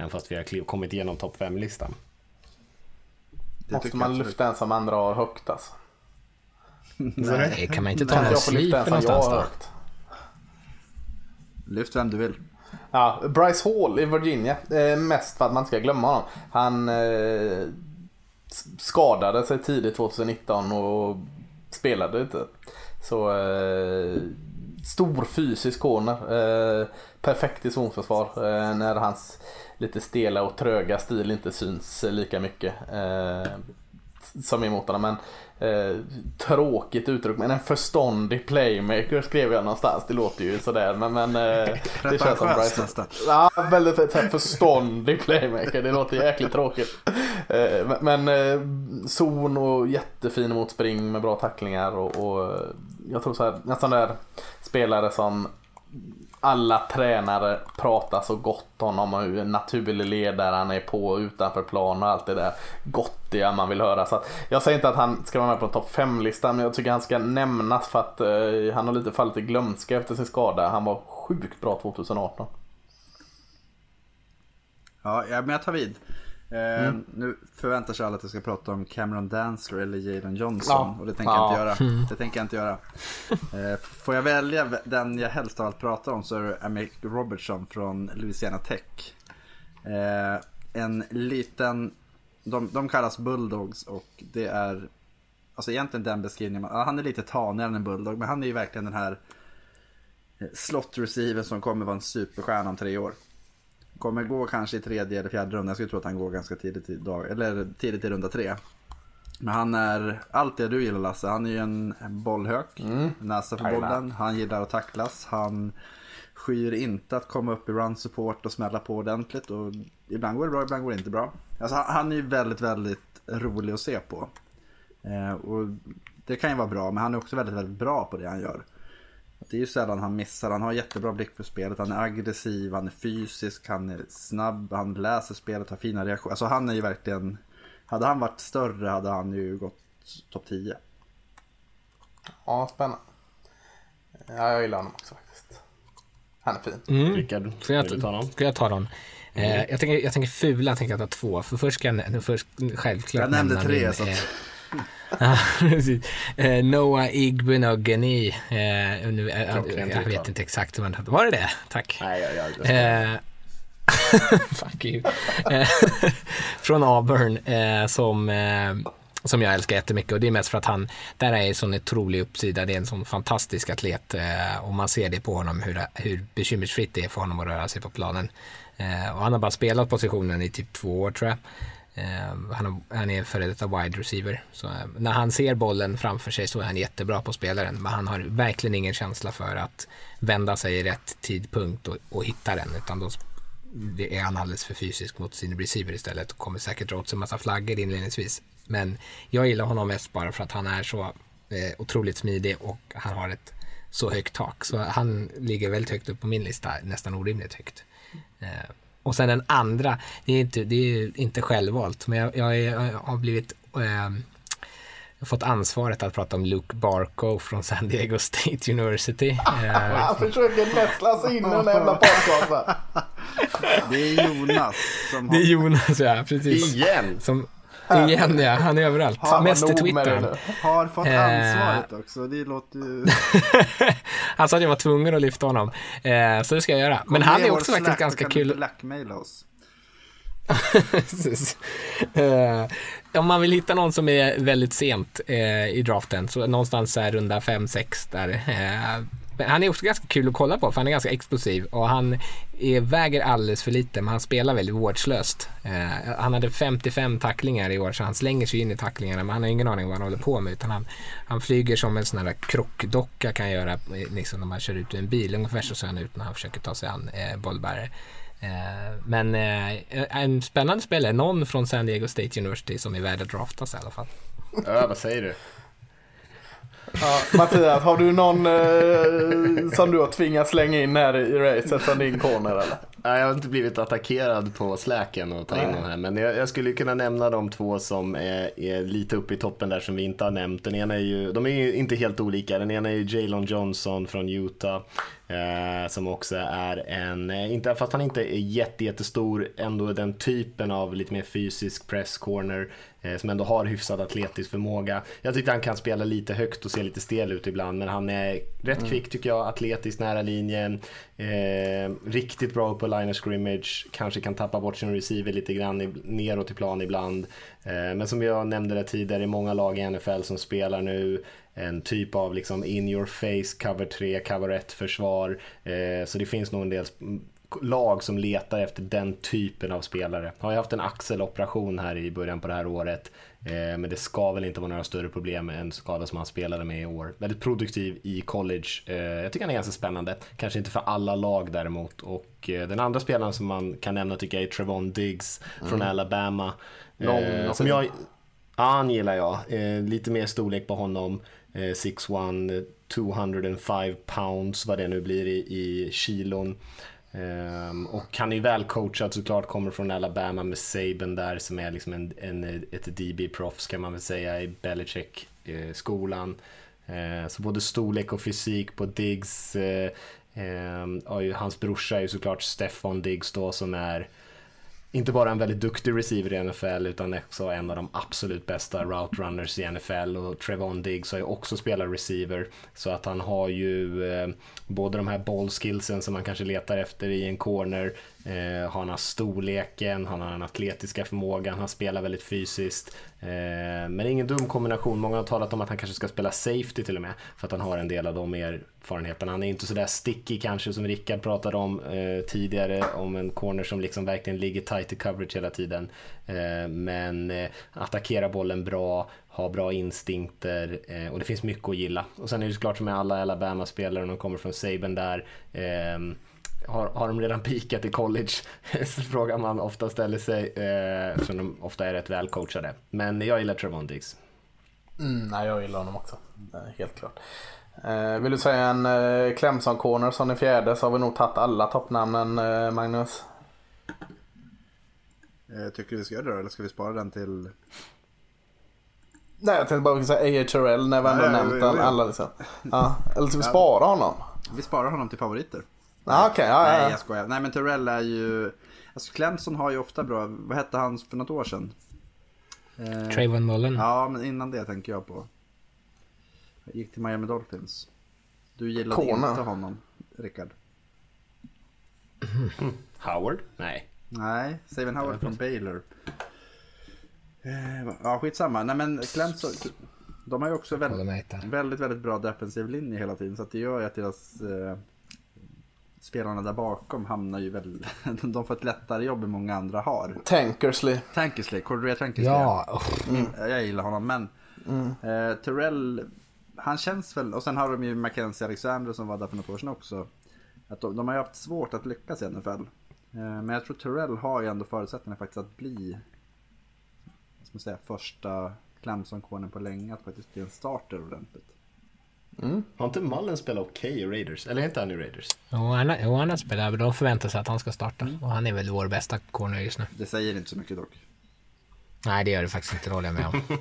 Även fast vi har kliv- kommit igenom topp 5-listan. Det Måste man lyfta en som andra har högt alltså? Eh, Kan man inte ta någon jag få lyfta sleeper en som jag någonstans har då? Lyft vem du vill. Ja, Bryce Hall i Virginia. Eh, mest för att man inte ska glömma honom. Han eh, skadade sig tidigt 2019 och spelade inte. Så eh, stor fysisk corner. Eh, perfekt i zonförsvar. När hans lite stela och tröga stil inte syns lika mycket. Eh, som emot honom. Men eh, tråkigt uttryck. Men en förståndig playmaker skrev jag någonstans. Det låter ju sådär. Men, men eh, det känns som Bryce. Ja, väldigt så här förståndig playmaker. Det låter jäkligt tråkigt. Eh, Men eh, zon och jättefin mot spring med bra tacklingar och, och eh, jag tror så här, nästan där spelare som alla tränare pratar så gott om honom och hur naturlig ledare han är på och utanför plan och allt det där gottiga man vill höra. Så att, jag säger inte att han ska vara med på topp 5-listan men jag tycker han ska nämnas för att eh, han har lite fallit i glömska efter sin skada. Han var sjukt bra 2018. Ja, men jag tar vid. Eh, Nu förväntar sig alla att jag ska prata om Cameron Dancer eller Jadon Johnson. Ja. Och det tänker Ja. jag inte göra. Det tänker jag inte göra. Eh, Får jag välja den jag helst av allt pratar om så är det Amick Robertson från Louisiana Tech. Eh, En liten, de, de kallas Bulldogs och det är Alltså egentligen den beskrivningen, han är lite tanigare än en Bulldog men han är ju verkligen den här slot receiver som kommer vara en superstjärna om tre år. Kommer gå kanske i tredje eller fjärde rundan. Jag skulle tro att han går ganska tidigt i, dag, eller tidigt i runda tre. Men han är allt det du gillar Lasse. Han är ju en bollhök. Näsa för bollen. Han gillar att tacklas. Han skyr inte att komma upp i run support och smälla på ordentligt. Och ibland går det bra, ibland går det inte bra. Alltså, han- han är ju väldigt, väldigt rolig att se på. Eh, och det kan ju vara bra, men han är också väldigt, väldigt bra på det han gör. Det är ju sällan han missar. Han har jättebra blick för spelet. Han är aggressiv, han är fysisk, han är snabb, han läser spelet, har fina reaktioner. Alltså han är ju verkligen... Hade han varit större hade han ju gått topp 10. Ja, spännande. Ja, jag gillar honom också faktiskt. Han är fin. Rickard, Ska jag, ta någon? ska jag ta dem? Eh, jag, tänker, jag tänker fula, tänker jag ta två. För först ska jag först, självklart Jag nämnde tre, min, så att- eh, Ja, precis. Eh, Noah Igbenogany. Eh, nu, eh, jag uttal. vet inte exakt hur man Var det det? Tack. Nej, jag, jag, jag, Eh, fuck you. Eh, från Auburn eh, som, eh, som jag älskar jättemycket och det är mest för att han, där är en sån otrolig uppsida, det är en sån fantastisk atlet eh, och man ser det på honom hur, hur bekymmersfritt det är för honom att röra sig på planen. Och han har bara spelat positionen i typ två år tror jag. Eh, han, han är före detta wide receiver. Så, eh, när han ser bollen framför sig så är han jättebra på spelaren. Men han har verkligen ingen känsla för att vända sig i rätt tidpunkt och, och hitta den. Utan då det är han alldeles för fysisk mot sin receiver istället och kommer säkert dra åt sig en massa flaggor inledningsvis. Men jag gillar honom mest bara för att han är så eh, otroligt smidig och han har ett så högt tak. Så han ligger väldigt högt upp på min lista, nästan orimligt högt. Eh, och sen den andra, det är inte, det är inte självvalt, men jag, jag, är, jag har blivit eh, jag fått ansvaret att prata om Luke Barco från San Diego State University. Eh, Han försöker nästla sig in i den jävla podcasten. Det är Jonas som det är. Jonas, ja precis. Igen! Som, igen ja, han är överallt. Han Mest i Twitter. Har fått Eh. ansvaret också. Det låter ju... Han sa att jag var tvungen att lyfta honom. Eh, så det ska jag göra. Men han är också faktiskt ganska kul. Blackmaila oss. Eh, om man vill hitta någon som är väldigt sent i draften, så någonstans här runda 5-6 där. Men han är också ganska kul att kolla på för han är ganska explosiv och han är, väger alldeles för lite men han spelar väldigt vårdslöst. Eh, han hade 55 tacklingar i år så han slänger sig in i tacklingarna men han har ingen aning vad han håller på med utan han, han flyger som en sån här krockdocka kan göra eh, liksom när man kör ut ur en bil. Ungefär så ser han ut när han försöker ta sig an eh, bollbärare. Eh, men eh, en spännande spelare, någon från San Diego State University som är värd att draftas i alla fall. Ja, vad säger du? Ja, Mattias, har du någon eh, som du har tvingats slänga in här i racet som din corner eller? Nej, jag har inte blivit attackerad på släken och ta in den här. Men jag, jag, skulle kunna nämna de två som är, är, lite uppe i toppen där som vi inte har nämnt. Den ena är ju, de är ju inte helt olika. Den ena är ju Jalon Johnson från Utah. Eh, som också är en, eh, inte, fast han inte är jätte, jättestor, ändå den typen av lite mer fysisk press corner eh, som ändå har hyfsad atletisk förmåga. Jag tycker han kan spela lite högt och se lite stel ut ibland men han är rätt mm. kvick tycker jag, atletisk nära linjen, eh, riktigt bra på line of scrimmage, kanske kan tappa bort sin receiver lite grann i, neråt i plan ibland. Eh, men som jag nämnde det tidigare, många lag i NFL som spelar nu en typ av liksom in your face, cover 3, cover 1 försvar. Eh, så det finns nog en del lag som letar efter den typen av spelare. Har jag haft en axeloperation här i början på det här året. Eh, men det ska väl inte vara några större problem en skada som han spelade med i år. Väldigt produktiv i college. Eh, jag tycker han är ganska spännande. Kanske inte för alla lag däremot. Och eh, den andra spelaren som man kan nämna tycker jag är Trevon Diggs mm. från Alabama. Lång, som jag, ja, han gillar jag. Lite mer storlek på honom. Eh, 6'1, 205 pounds, vad det nu blir i, i kilon. Um, och han är väl coachad såklart, kommer från Alabama med Saban där som är liksom en, en ett DB-proffs kan man väl säga i Belichick-skolan. Eh, uh, eh, så både storlek och fysik på Diggs. Uh, um, hans brorsa är ju såklart Stefan Diggs då som är inte bara en väldigt duktig receiver i NFL utan också en av de absolut bästa route runners i NFL och Trevon Diggs har ju också spelat receiver så att han har ju eh, både de här bollskillsen som man kanske letar efter i en corner Eh, han har storleken, han har den atletiska förmågan, han spelar väldigt fysiskt. Eh, men ingen dum kombination. Många har talat om att han kanske ska spela safety till och med. För att han har en del av de erfarenheterna. Han är inte sådär sticky kanske som Rickard pratade om eh, tidigare. Om en corner som liksom verkligen ligger tight i coverage hela tiden. Eh, men eh, attackerar bollen bra, har bra instinkter eh, och det finns mycket att gilla. Och sen är det såklart som med alla Alabama-spelare, de kommer från Saben där ehm, har, har de redan pikat i college? Frågan man ofta ställer sig, eh, eftersom de ofta är rätt välcoachade. Men jag gillar Trevon Diggs. Mm, nej, jag gillar honom också. Helt klart. Eh, vill du säga en eh, Clemson corner som är fjärde så har vi nog tagit alla toppnamnen eh, Magnus. Eh, tycker du vi ska göra det då eller ska vi spara den till? Nej jag tänkte bara säga A.H. Terrell när vi ändå nämnt alla liksom. Ja, eller ska vi spara honom? Vi sparar honom till favoriter. Ah, okay, ja, Nej, jag skojar. Nej, men Terrell är ju... Alltså Clemson har ju ofta bra... Vad hette han för något år sedan? Eh... Trayvon Mullen. Ja, men innan det tänker jag på. Jag gick till Miami Dolphins. Du gillade Kona. inte honom, Rickard. Mm. Howard? Nej. Nej, Saven Howard från Baylor. Eh, ja, skitsamma. Nej, men Clemson... De har ju också väldigt, väldigt, väldigt bra defensiv linje hela tiden. Så det gör ju att deras eh, spelarna där bakom hamnar ju väl, de får ett lättare jobb än många andra har. Tankersley. Tankersley, Cordrea Tankersley. Ja. Mm. Jag gillar honom men mm. eh, Terrell, han känns väl, och sen har de ju Mackenzie Alexander som var där för något år sedan också. Att de, de har ju haft svårt att lyckas i NFL. Eh, men jag tror Terrell har ju ändå förutsättningar faktiskt att bli, vad ska man säga, första Clemson-kornen på länge att faktiskt bli en starter ordentligt. Mm. Har inte Mullen spelat okej okay i Raiders? Eller är inte han i Raiders? Jo, han, jo, han har spelat. De förväntar sig att han ska starta. Mm. Och han är väl vår bästa corner just nu. Det säger inte så mycket dock. Nej, det gör det faktiskt inte. Det håller jag med om.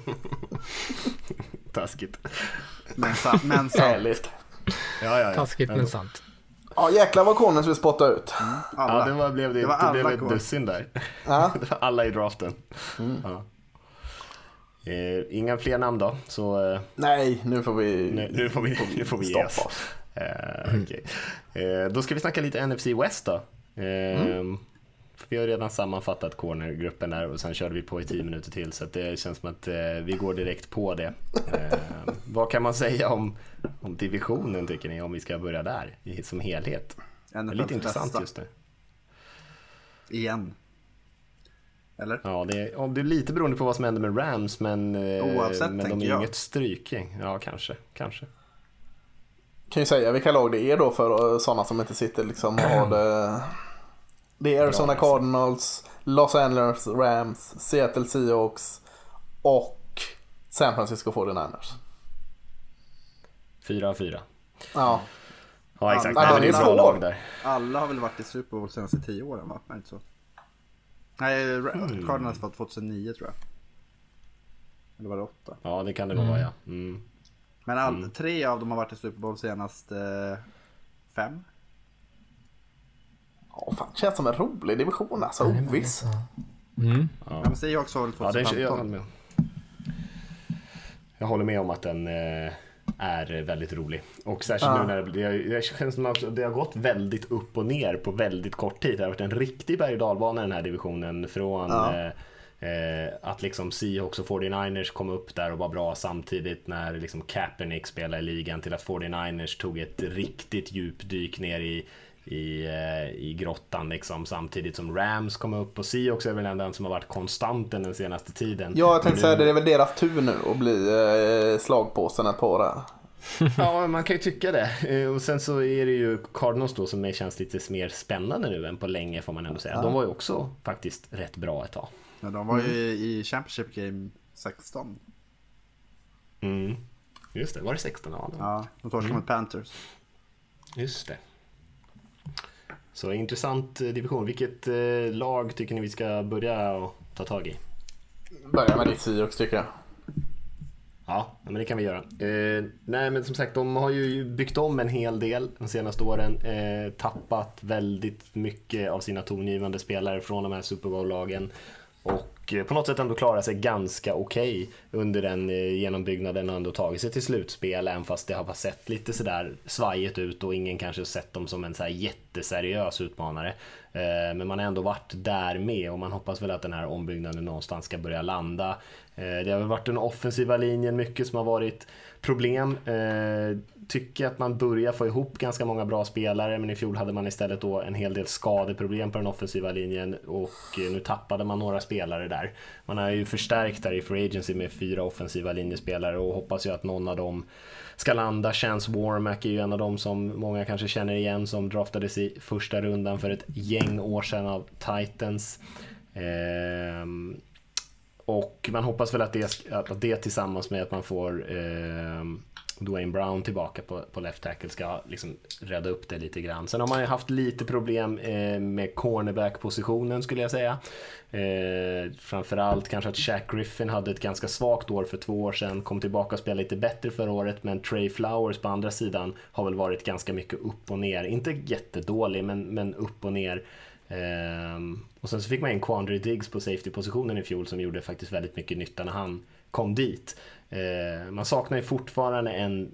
Taskigt. Men, sa men sant. Ja, ja, ja. Taskigt men sant. Ja jäklar vad corners vi spottade ut. Mm, ja det var, blev det, det, var det blev ett dussin där. Ja. alla i draften. Mm. Ja. Eh, inga fler namn då? Så, eh, Nej, nu får vi, nu, nu får vi, nu får vi ge oss. Eh, okay. eh, då ska vi snacka lite NFC West då. Eh, mm. vi har redan sammanfattat cornergruppen där och sen körde vi på i tio minuter till så det känns som att eh, vi går direkt på det. Eh, vad kan man säga om, om divisionen tycker ni, om vi ska börja där i, som helhet? Det är lite intressant just nu. Igen. Eller? Ja, det är, det är lite beroende på vad som händer med Rams, men, eh, Oavsett, men de är jag. inget strykgäng. Ja, kanske. kanske. Kan ju säga vilka lag det är då för sådana som inte sitter liksom och har det. Det är Arizona. Cardinals, Los Angeles Rams, Seattle Seahawks och San Francisco 49ers. Fyra av fyra. Ja, Ja, exakt. Nej, men det är bra lag där. Alla har väl varit i Super Bowl senaste tio åren va? Är det inte så? Nej, Hmm. Cardinals var 2009 tror jag. Eller var det åtta? Ja, det kan det nog vara, ja. Mm. Men all, tre av dem har varit i Super Bowl senast eh, fem. ja fan, känns som en rolig division alltså. Oviss. Mm. Ja. men Seahawks var väl Ja, den, 2015? jag, med. jag håller med om att den eh, är väldigt rolig. Och särskilt Ja. nu när det, det, det känns som att det har gått väldigt upp och ner på väldigt kort tid. Det har varit en riktig berg och dalbana i den här divisionen. Från Ja. eh, eh, att liksom Seahawks och 49ers kom upp där och var bra samtidigt när liksom Kaepernick spelade i ligan till att 49ers tog ett riktigt djupdyk ner i i, eh, i grottan liksom samtidigt som Rams kom upp och Seahawks är väl den som har varit konstanten den senaste tiden. Ja, jag tänkte Nu- säga det är väl deras tur nu att bli eh, slagpåsen ett par där. Ja, man kan ju tycka det. Eh, Och sen så är det ju Cardinals då som känns lite mer spännande nu än på länge får man ändå säga. De var ju också faktiskt rätt bra ett tag. Ja, de var ju i Championship Game 16. Mm. Just det, var det 16? Ja, de- Ja, de torskade mot Panthers. just det. Så intressant eh, division. Vilket eh, lag tycker ni vi ska börja och ta tag i? Börja med ditt Seahawks tycker jag. Ja, men det kan vi göra. Eh, nej, men som sagt, de har ju byggt om en hel del de senaste åren. Eh, tappat väldigt mycket av sina tongivande spelare från de här Super Bowl-lagen. Och eh, på något sätt ändå klarat sig ganska okej under den eh, genombyggnaden och ändå tagit sig till slutspel. Även fast det har sett lite sådär svajigt ut och ingen kanske sett dem som en så här jätteseriös utmanare. Eh, men man har ändå varit där med och man hoppas väl att den här ombyggnaden någonstans ska börja landa. Eh, det har väl varit den offensiva linjen mycket som har varit problem. Eh, tycker att man börjar få ihop ganska många bra spelare men i fjol hade man istället då en hel del skadeproblem på den offensiva linjen och nu tappade man några spelare där. Man har ju förstärkt där i Free Agency med fyra offensiva linjespelare och hoppas ju att någon av dem ska landa. Chance Warmack är ju en av dem som många kanske känner igen som draftades i första rundan för ett gäng år sedan av Titans. Ehm, och man hoppas väl att det, att det tillsammans med att man får eh, Dwayne Brown tillbaka på, på left tackle ska liksom rädda upp det lite grann. Sen har man ju haft lite problem eh, med cornerback-positionen skulle jag säga. Eh, framförallt kanske att Shaq Griffin hade ett ganska svagt år för två år sedan, kom tillbaka och spelade lite bättre förra året, men Trey Flowers på andra sidan har väl varit ganska mycket upp och ner. Inte jättedålig, men, men upp och ner. Eh, och sen så fick man in Quandry Diggs på safety-positionen i fjol som gjorde faktiskt väldigt mycket nytta när han kom dit. Eh, man saknar ju fortfarande en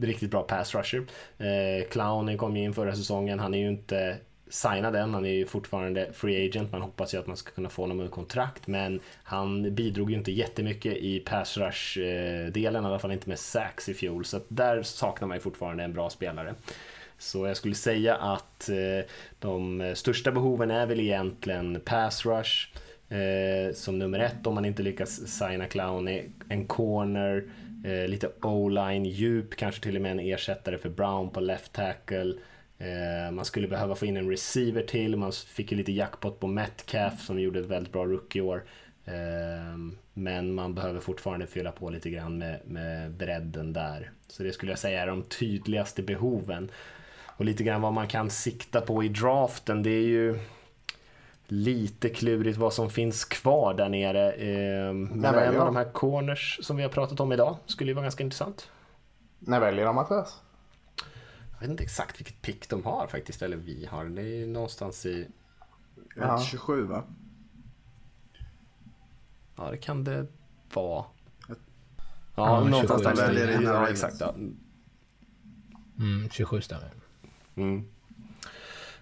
riktigt bra pass rusher. Eh, kom ju in förra säsongen, han är ju inte signad än, han är ju fortfarande free agent. Man hoppas ju att man ska kunna få honom under kontrakt, men han bidrog ju inte jättemycket i pass rush-delen, eh, i alla fall inte med sax i fjol. Så att där saknar man ju fortfarande en bra spelare. Så jag skulle säga att eh, de största behoven är väl egentligen pass rush eh, som nummer ett om man inte lyckas signa Clowney, en corner, eh, lite o-line, djup, kanske till och med en ersättare för Brown på left tackle. Eh, man skulle behöva få in en receiver till, man fick ju lite jackpot på Metcalf som gjorde ett väldigt bra rookie-år. Ehm, men man behöver fortfarande fylla på lite grann med, med bredden där. Så det skulle jag säga är de tydligaste behoven. Och lite grann vad man kan sikta på i draften, det är ju lite klurigt vad som finns kvar där nere. Eh, men en av de? här corners som vi har pratat om idag skulle ju vara ganska intressant. När väljer de Mattias? Jag vet inte exakt vilket pick de har faktiskt, eller vi har. Det är ju någonstans i... Ja. 27 va? Ja, det kan det vara. Ja, Ja, någonstans 27 där. Ja, exakt. Ja. Mm, 27 stämmer. Mm.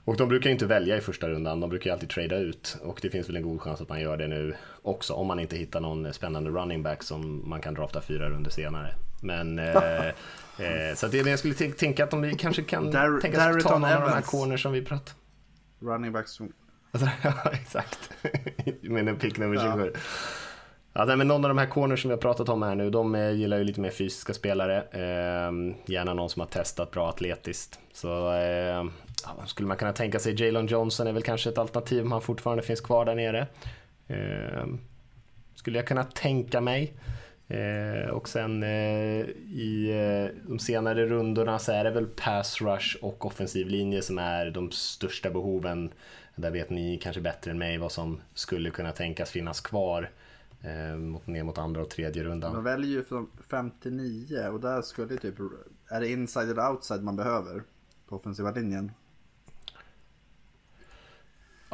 Och de brukar inte välja i första rundan, de brukar alltid trada ut. Och det finns väl en god chans att man gör det nu också, om man inte hittar någon spännande running back som man kan drafta fyra runder senare. Men eh, eh, så att det, jag skulle tänka att de kanske kan Dar tänka sig ta någon av de här corner som vi pratat. Running backs som... Alltså, ja, exakt. Med en pick nummer 27. Ja, nej, men någon av de här corners som vi har pratat om här nu, de eh, gillar ju lite mer fysiska spelare. Eh, gärna någon som har testat bra atletiskt. Så eh, ja, skulle man kunna tänka sig Jalen Johnson är väl kanske ett alternativ om han fortfarande finns kvar där nere. Eh, skulle jag kunna tänka mig. Eh, och sen eh, i eh, de senare rundorna så är det väl pass rush och offensiv linje som är de största behoven. Där vet ni kanske bättre än mig vad som skulle kunna tänkas finnas kvar eh, mot, ner mot andra och tredje rundan. Man väljer ju från 59 och där skulle typ... Är det inside eller outside man behöver? På offensiva linjen?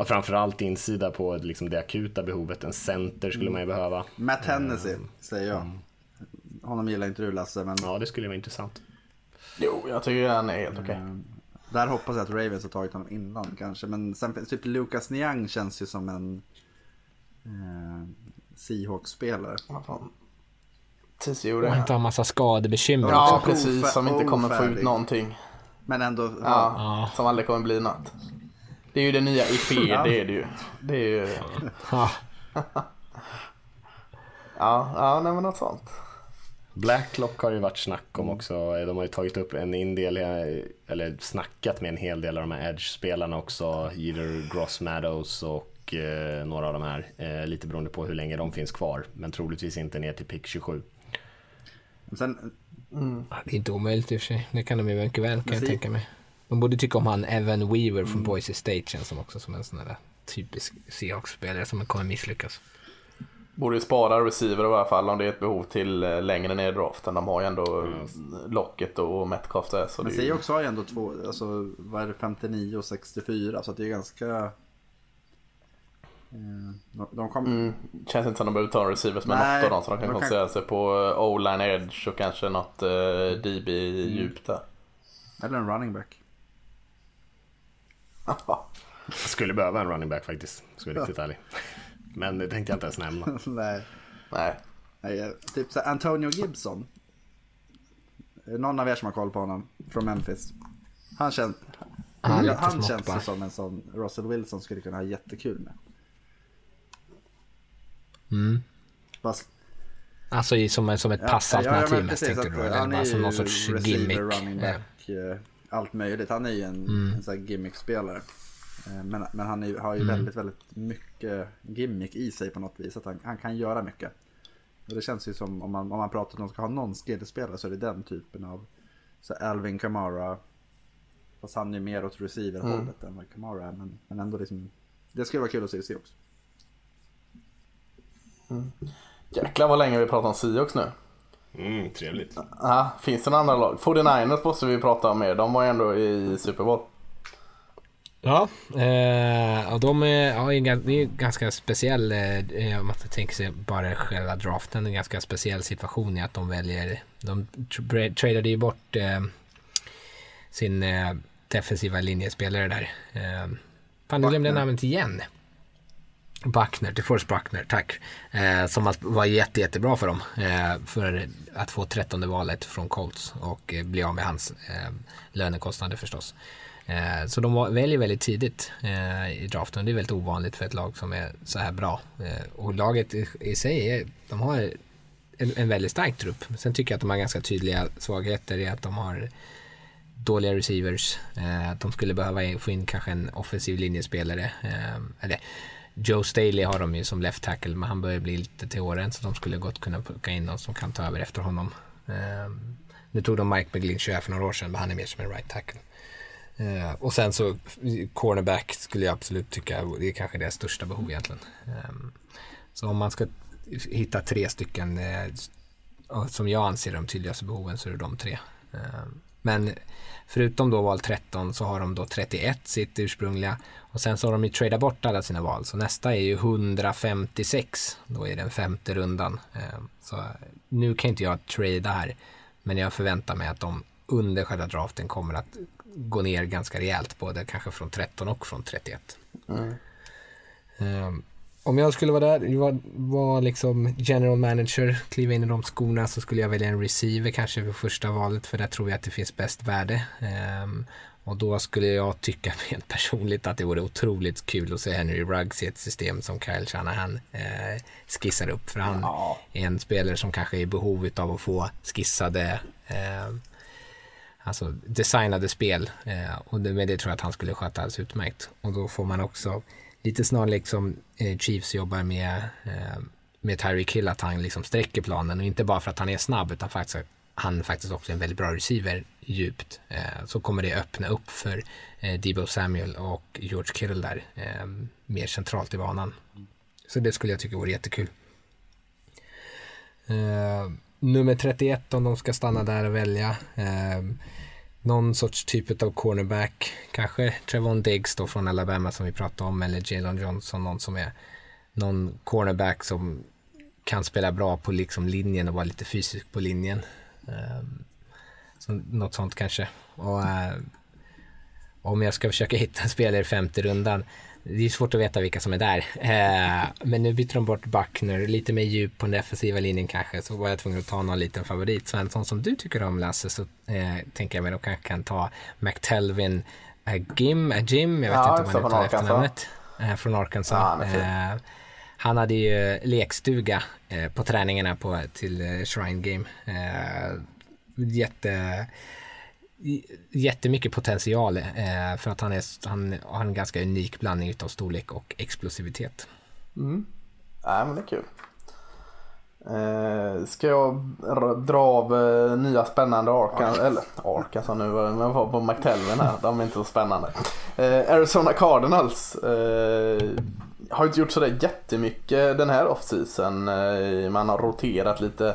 Ja, framförallt insida på liksom det akuta behovet. En center skulle man ju behöva. Matt Hennessy säger jag. Honom gillar inte du Lasse men... Ja, det skulle vara intressant. Jo, jag tycker han är helt okej. Mm. Där hoppas jag att Ravens har tagit honom innan kanske. Men sen finns typ Lucas Niang känns ju som en eh, Seahawks-spelare. Vad fan. Och TCO inte ha massa skadebekymmer Ja, också. precis. Som inte kommer få ut någonting. Men ändå... Ja. Ja, som aldrig kommer bli något. Det är ju det nya IFE, det är det ju. Det är ju... Ja. Ja, ja nej men något sånt. Blacklock har ju varit snack om också. De har ju tagit upp en indel, eller snackat med en hel del av de här Edge-spelarna också. Jeter Gross Meadows och eh, några av de här. Eh, lite beroende på hur länge de finns kvar. Men troligtvis inte ner till pick 27. Sen, Ja, Det är inte omöjligt i och för sig. Det kan de ju mycket väl kan jag tänka mig. De borde tycka om han Evan Weaver från Boise State känns som också som en sån där typisk Seahawks-spelare som kommer misslyckas. Borde ju spara receiver i alla fall om det är ett behov till eh, längre ner i draften. De har ju ändå Locket och Metcalf där. Så men det är ju... Seahawks har ju ändå två, alltså vad är det, 59 och 64 så att det är ganska... eh, De, de kommer... Mm, känns inte som de behöver ta en receiver som är något av dem. Så de kan de kan- koncentrera sig på eh, O-line edge och kanske något uh, DB Mm. djupt där. Eller en running back. Jag skulle behöva en running back faktiskt, ska jag vara riktigt ärlig. Men det tänkte jag inte ens nämna. Nej. Nej. Nej, eh, typ så Antonio Gibson. Någon av er som har koll på honom från Memphis. Han, känns Han han känns ju bara. som en sån Russell Wilson skulle kunna ha jättekul med. Mm. Fast, Alltså som, som ett ja, passalternativ men mest precis, tänkte du? Eller Han är bara som någon sorts receiver, gimmick? running Ja. back, eh, allt möjligt. Han är ju en, Mm. en sån här gimmick-spelare. Eh, Men, men han är, har ju Mm. väldigt, väldigt mycket gimmick i sig på något vis. Att han, han kan göra mycket. Och det känns ju som om man, om man pratar om att de ska ha någon skillspelare så är det den typen av så Alvin Kamara. Fast han är ju mer åt receiver-hållet än vad Kamara är. Men, men ändå liksom. Det skulle vara kul att se, se också. Jäklar vad länge vi pratar om Seahawks nu. Mm, trevligt. Ja, finns det några andra lag? 49ers måste vi prata om mer. De var ju ändå i Super Bowl. Ja, eh, och de är, ja, det är en- ganska speciell, eh, om man tänker sig bara själva draften, en ganska speciell situation i att de väljer, de tra- tradade ju bort eh, sin eh, defensiva linjespelare där. Eh, fan, nu glömde jag namnet igen. Buckner, Forrest Buckner, tack. Eh, som var jätte, jättebra för dem. Eh, för att få trettonde valet från Colts och eh, bli av med hans eh, lönekostnader förstås. Eh, så de väljer väldigt tidigt eh, i draften. Det är väldigt ovanligt för ett lag som är så här bra. Eh, och laget i, i sig, är, de har en, en väldigt stark trupp. Sen tycker jag att de har ganska tydliga svagheter i att de har dåliga receivers. Eh, att de skulle behöva få in kanske en offensiv linjespelare. Eh, eller Joe Staley har de ju som left tackle men han börjar bli lite till åren så de skulle gott kunna plocka in någon som kan ta över efter honom. Eh, nu tog de Mike McGlinchey för några år sedan men han är mer som en right tackle. Eh, och sen så cornerback skulle jag absolut tycka det är kanske deras största behov egentligen. Eh, så om man ska hitta tre stycken eh, som jag anser de tydligaste behoven så är det de tre. Eh, Men förutom då val 13 så har de då 31 sitt ursprungliga och sen så har de ju tradat bort alla sina val så nästa är ju 156 då är den femte rundan. Eh, Så nu kan inte jag trada här men jag förväntar mig att de under själva draften kommer att gå ner ganska rejält, både kanske från 13 och från 31. Mm. Om jag skulle vara där, var, var liksom general manager, kliva in i de skorna så skulle jag välja en receiver kanske för första valet för där tror jag att det finns bäst värde. Um, och då skulle jag tycka rent personligt att det vore otroligt kul att se Henry Ruggs i ett system som Kyle Shanahan eh, skissar upp. För han ja. är en spelare som kanske är i behov av att få skissade eh, alltså designade spel. Eh, och med det tror jag att han skulle sköta alldeles utmärkt. Och då får man också lite snarlikt som eh, Chiefs jobbar med, eh, med Tyreek Hill, att han liksom sträcker planen och inte bara för att han är snabb utan faktiskt han faktiskt också är en väldigt bra receiver djupt eh, så kommer det öppna upp för Debo Samuel och George Kittle där mer centralt i banan. Så det skulle jag tycka vore jättekul. Nummer 31 om de ska stanna där och välja. Någon sorts typ av cornerback, kanske Trevon Diggs då från Alabama som vi pratade om eller Jalen Johnson, någon som är någon cornerback som kan spela bra på liksom linjen och vara lite fysisk på linjen. Um, så något sånt kanske. Och, uh, om jag ska försöka hitta en spelare i femte rundan det är svårt att veta vilka som är där. Eh, men nu byter de bort Buckner, lite mer djup på den defensiva linjen kanske, så var jag tvungen att ta någon liten favorit. Så en sån som du tycker om Lasse, så eh, tänker jag mig att kanske kan ta McTelvin Jim, Jim, jag vet ja, inte om man uttalar efternamnet, eh, från Arkansas. Ja, eh, han hade ju lekstuga eh, på träningarna på, till eh, Shrine Game. jätte jättemycket potential eh, för att han, är, han har en ganska unik blandning av storlek och explosivitet. Mm. Ja, men det är kul. Eh, ska jag dra av eh, nya spännande Arkan, ja. eller Arkansas nu, men var på McTelvin här, de är inte så spännande. Eh, Arizona Cardinals eh, har inte gjort sådär jättemycket den här offseason. Eh, man har roterat lite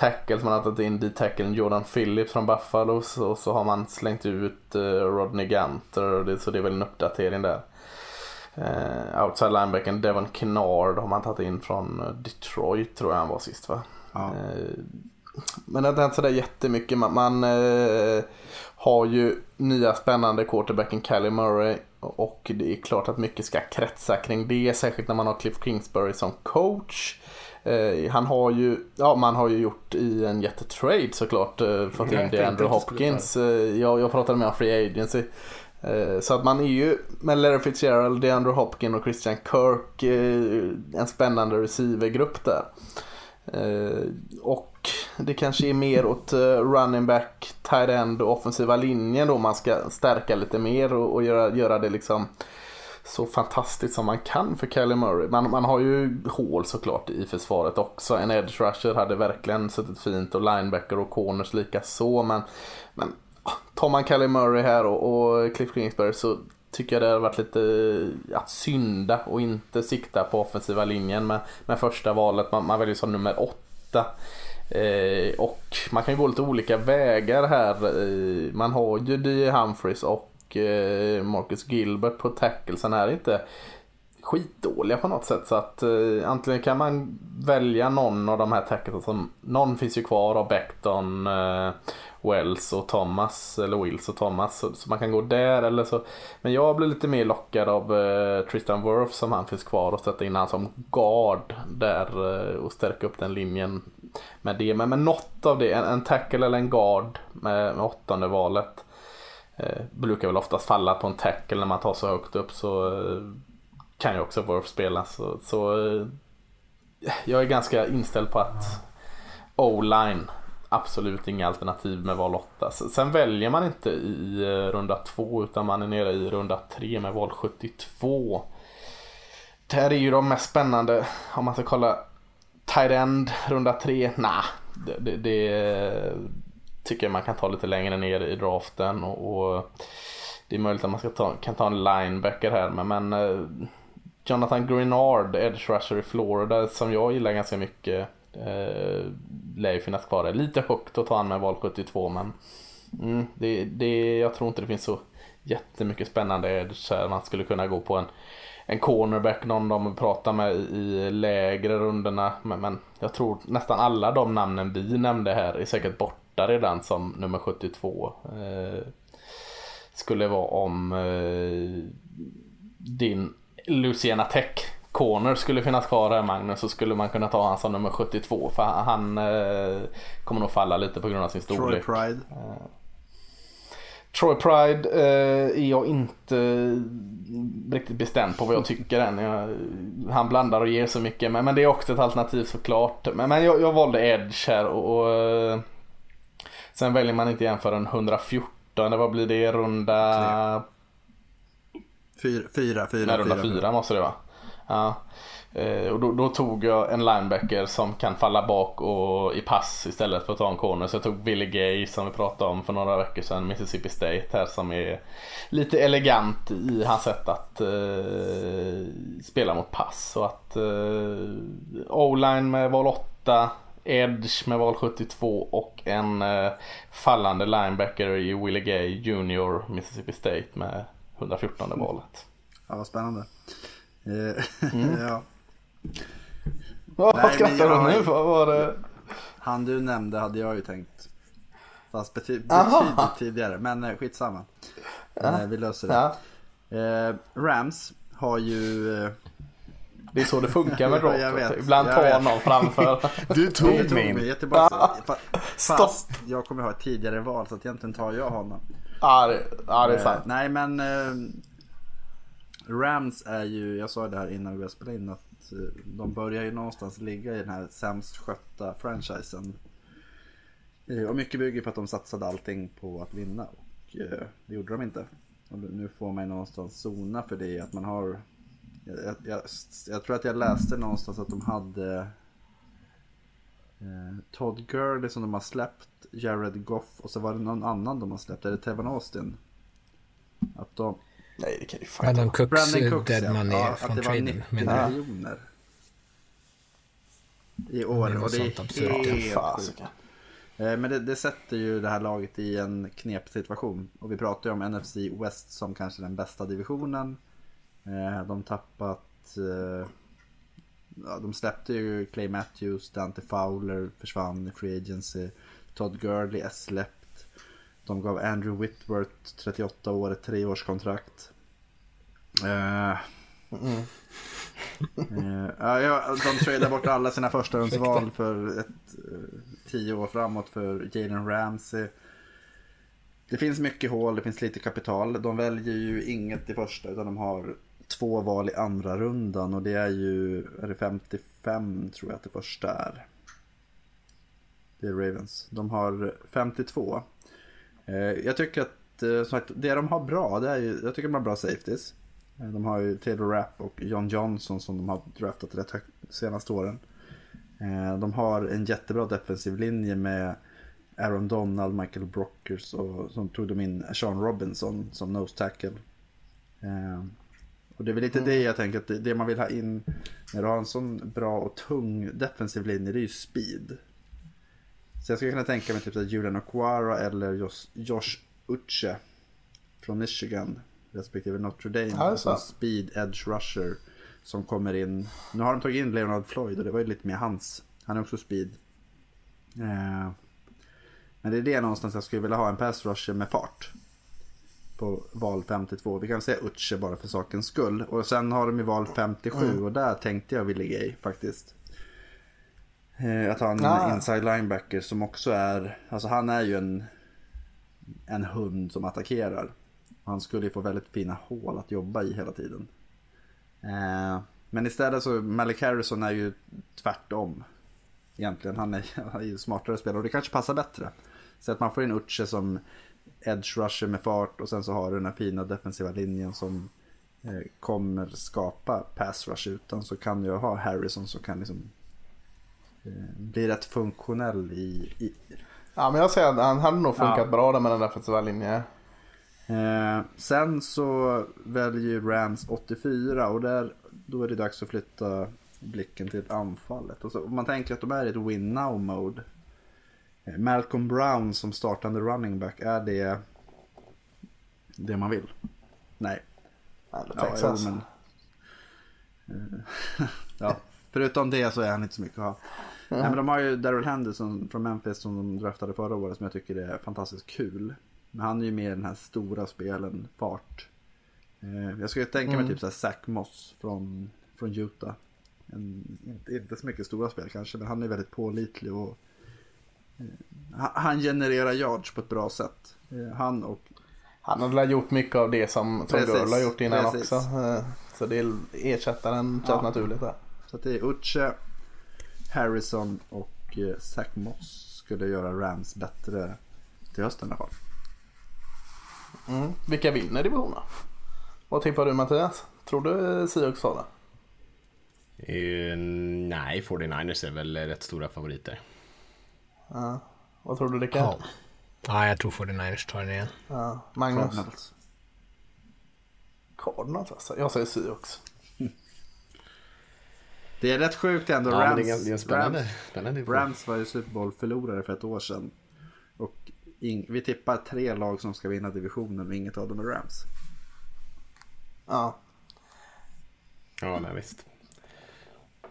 tackles. Man har tagit in D-tackeln Jordan Phillips från Buffalo och så har man slängt ut uh, Rodney Gunter. så det är väl en uppdatering där. Uh, outside linebacken Devon Kennard har man tagit in från eh, Detroit tror jag han var sist va? Ja. Uh, men det har inte hänt sådär jättemycket. Man, man uh, har ju nya spännande quarterbacken Cali Murray och det är klart att mycket ska kretsa kring det. Särskilt när man har Cliff Kingsbury som coach. Eh, han har ju, ja man har ju gjort i en jättetrade såklart eh, fått in det Andrew Hopkins. Eh, jag, jag pratade med om Free Agency. Så att man är ju med Larry Fitzgerald, DeAndre Hopkins och Christian Kirk en spännande receivergrupp där. Och det kanske är mer åt running back, tight end och offensiva linjen då man ska stärka lite mer och, och göra, göra det liksom så fantastiskt som man kan för Kelly Murray. Man, man har ju hål såklart i försvaret också. En edge rusher hade verkligen suttit fint och linebacker och corners lika så. Men, men ah, tar man Kelly Murray här och, och Cliff Kingsbury så tycker jag det har varit lite att synda och inte sikta på offensiva linjen med, med första valet. Man, man väljer som nummer åtta. Eh, och man kan ju gå lite olika vägar här. Eh, man har ju D. Humphries och och eh, Marcus Gilbert på tacklesen är inte skitdåliga på något sätt. Så att eh, antingen kan man välja någon av de här tacklesen. som, Någon finns ju kvar av Becton, eh, Wells och Thomas. Eller Wills och Thomas. Så, så, man kan gå där eller så. Men jag blir lite mer lockad av eh, Tristan Wirth som han finns kvar och sätta in han som guard där eh, och stärka upp den linjen med det. Men med något av det, en, en tackle eller en guard med, med åttonde valet eh, brukar väl oftast falla på en tackle när man tar så högt upp så eh, kan ju också Worth spela. Så, så eh, jag är ganska inställd på att O-line absolut inga alternativ med val 8. Sen väljer man inte i eh, runda 2 utan man är nere i runda 3 med val 72. Det här är ju de mest spännande om man ska kolla tight end runda 3. Nah, det, det, det, tycker jag man kan ta lite längre ner i draften. Och, och det är möjligt att man ska ta, kan ta en linebacker här. Men, men eh, Jonathan Grenard, edge rusher i Florida, som jag gillar ganska mycket. Eh, lär ju finnas kvar där. Lite högt att ta han med val 72 men mm, det, det, jag tror inte det finns så jättemycket spännande edge här. Man skulle kunna gå på en, en cornerback, någon de pratar med i lägre rundorna. Men, men jag tror nästan alla de namnen vi nämnde här är säkert bort borta redan som nummer 72. Eh, skulle vara om eh, din Luciana Tech corner skulle finnas kvar där Magnus så skulle man kunna ta han som nummer 72 för han eh, kommer nog falla lite på grund av sin Troy storlek. Pride. Troy Pride eh, är jag inte riktigt bestämd på vad jag tycker än. Jag, han blandar och ger så mycket men, men det är också ett alternativ såklart. Men, men jag, jag valde Edge här och, och eh, sen väljer man inte igen förrän 114. Vad blir det? Runda... Fyra, fyra, fyra. Nej, runda fyra. fyra måste det vara. Ja. Eh, och då, då tog jag en linebacker som kan falla bak och i pass istället för att ta en corner. Så jag tog Willie Gay som vi pratade om för några veckor sedan, Mississippi State här som är lite elegant i hans sätt att eh, spela mot pass. Och att eh, O-line med val 8, Edge med val 72 och en eh, fallande linebacker i Willie Gay Junior Mississippi State med 114 valet. Ja, vad spännande. Eh, ja. Vad Nej, skrattar du nu? Vad var det? Han du nämnde hade jag ju tänkt. Fast bety- betydligt tidigare. Men eh, skitsamma. Eh, vi löser det. Ja, Rams har ju... Det är så det funkar med Ja, draft. vet, Ibland jag tar vet. någon framför. Du tog tog mig min. jag är tillbaka. Fa- Stopp. Fast jag kommer ha ett tidigare val så att egentligen tar jag honom. ja, det, ja, det är sant. nej men eh, Rams är ju, jag sa det här innan vi började spela in att eh, de börjar ju någonstans ligga i den här sämst skötta franchisen. Eh, och mycket bygger på att de satsade allting på att vinna och det gjorde de inte. Och nu får man ju någonstans zona för det att man har jag, jag, jag, tror att jag läste någonstans att de hade eh, Todd Gurley som de har släppt, Jared Goff och så var det någon annan de har släppt, är det Tevin Austin? Att de, Nej, det kan ju fan Brandon Cooks Brandon eh, Cooks dead ja. money ja, att från det var traden. 90 menar jag. miljoner. I år Det är och det är helt sjukt. Eh, Men det, det sätter ju det här laget i en knepig situation. Och vi pratar ju om NFC West som kanske den bästa divisionen. Eh, De tappat... eh, Ja, de släppte ju Clay Matthews, Dante Fowler försvann i Free Agency. Todd Gurley är släppt. De gav Andrew Whitworth 38 år ett treårskontrakt. Eh, Eh, ja, ja, de tradar bort alla sina första rundsval för ett, eh, tio år framåt för Jalen Ramsey. Det finns mycket hål, det finns lite kapital. De väljer ju inget i första utan de har två val i andra rundan och det är ju är det 55 tror jag att det första är. Det är Ravens. De har 52. Eh, Jag tycker att eh, som sagt, det de har bra, det är ju, jag tycker de har bra safeties. Eh, de har ju Taylor Rapp och John Johnson som de har draftat rätt högt de senaste åren. Eh, De har en jättebra defensiv linje med Aaron Donald, Michael Brockers och så tog de in Sean Robinson som nose tackle. Eh, och det är väl lite det jag tänker att det- man vill ha in när du har en sån bra och tung defensiv linje det är ju speed. Så jag skulle kunna tänka mig typ att Julian Okwara eller Josh, Josh Uche från Michigan respektive Notre Dame. Som sant. speed edge rusher som kommer in. Nu har de tagit in Leonard Floyd och det var ju lite mer hans. Han är också speed. Eh, men det är det någonstans jag skulle vilja ha en pass rusher med fart. På val 52. Vi kan säga Uche bara för sakens skull. Och sen har de ju val 57 och där tänkte jag Willie Gay faktiskt. Eh, Att ha en Ah. inside linebacker som också är, alltså han är ju en, en hund som attackerar. Han skulle ju få väldigt fina hål att jobba i hela tiden. Eh, Men istället så, Malik Harrison är ju tvärtom. Egentligen, han är, han är ju smartare spelare och det kanske passar bättre. Så att man får in Uche som edge rusher med fart och sen så har du den här fina defensiva linjen som eh, kommer skapa pass rush utan så kan jag ha Harrison som kan liksom eh, bli rätt funktionell i, i Ja, men jag säger att han hade nog funkat Ja. bra där med den defensiva linjen. Eh, sen så väljer ju Rams 84 och där, då är det dags att flytta blicken till anfallet. Och så, om man tänker att de är i ett win now mode. Eh, Malcolm Brown som startande running back, är det det man vill? Nej. Eller Ja, Texas. jo, men, eh, ja, förutom det så är han inte så mycket att ha. Nej, men de har ju Daryl Henderson från Memphis som de draftade förra året som jag tycker är fantastiskt kul. Men han är ju mer den här stora spelen, fart. Eh, jag skulle tänka mig typ så här Zach Moss från, från Utah. En, inte, inte så mycket stora spel kanske, men han är väldigt pålitlig och han- han genererar yards på ett bra sätt. Eh, han och Han har väl gjort mycket av det som, som Girl har gjort innan precis. också. Eh, Så det är ersättaren känns Ja. naturligt där. Så det är Uche, Harrison och eh, Zach Moss skulle göra Rams bättre till hösten i alla fall. Mm. Vilka vinner divisionen? Vad tippar du Mattias? Tror du Seahawks tar det? Eh, nej, 49ers är väl rätt stora favoriter. Ja. Vad tror du Rickard? Ja. ja, jag tror 49ers tar den igen. Ja. Magnus? Cardinals. Cardinals alltså. Jag säger Seahawks. Det är rätt sjukt ändå. Ja, Rams, det är, spännande, Rams, spännande. Rams var ju Super Bowl-förlorare för ett år sedan. Och in, vi tippar tre lag som ska vinna divisionen och inget av dem är Rams. Ja. Ja, nej, visst.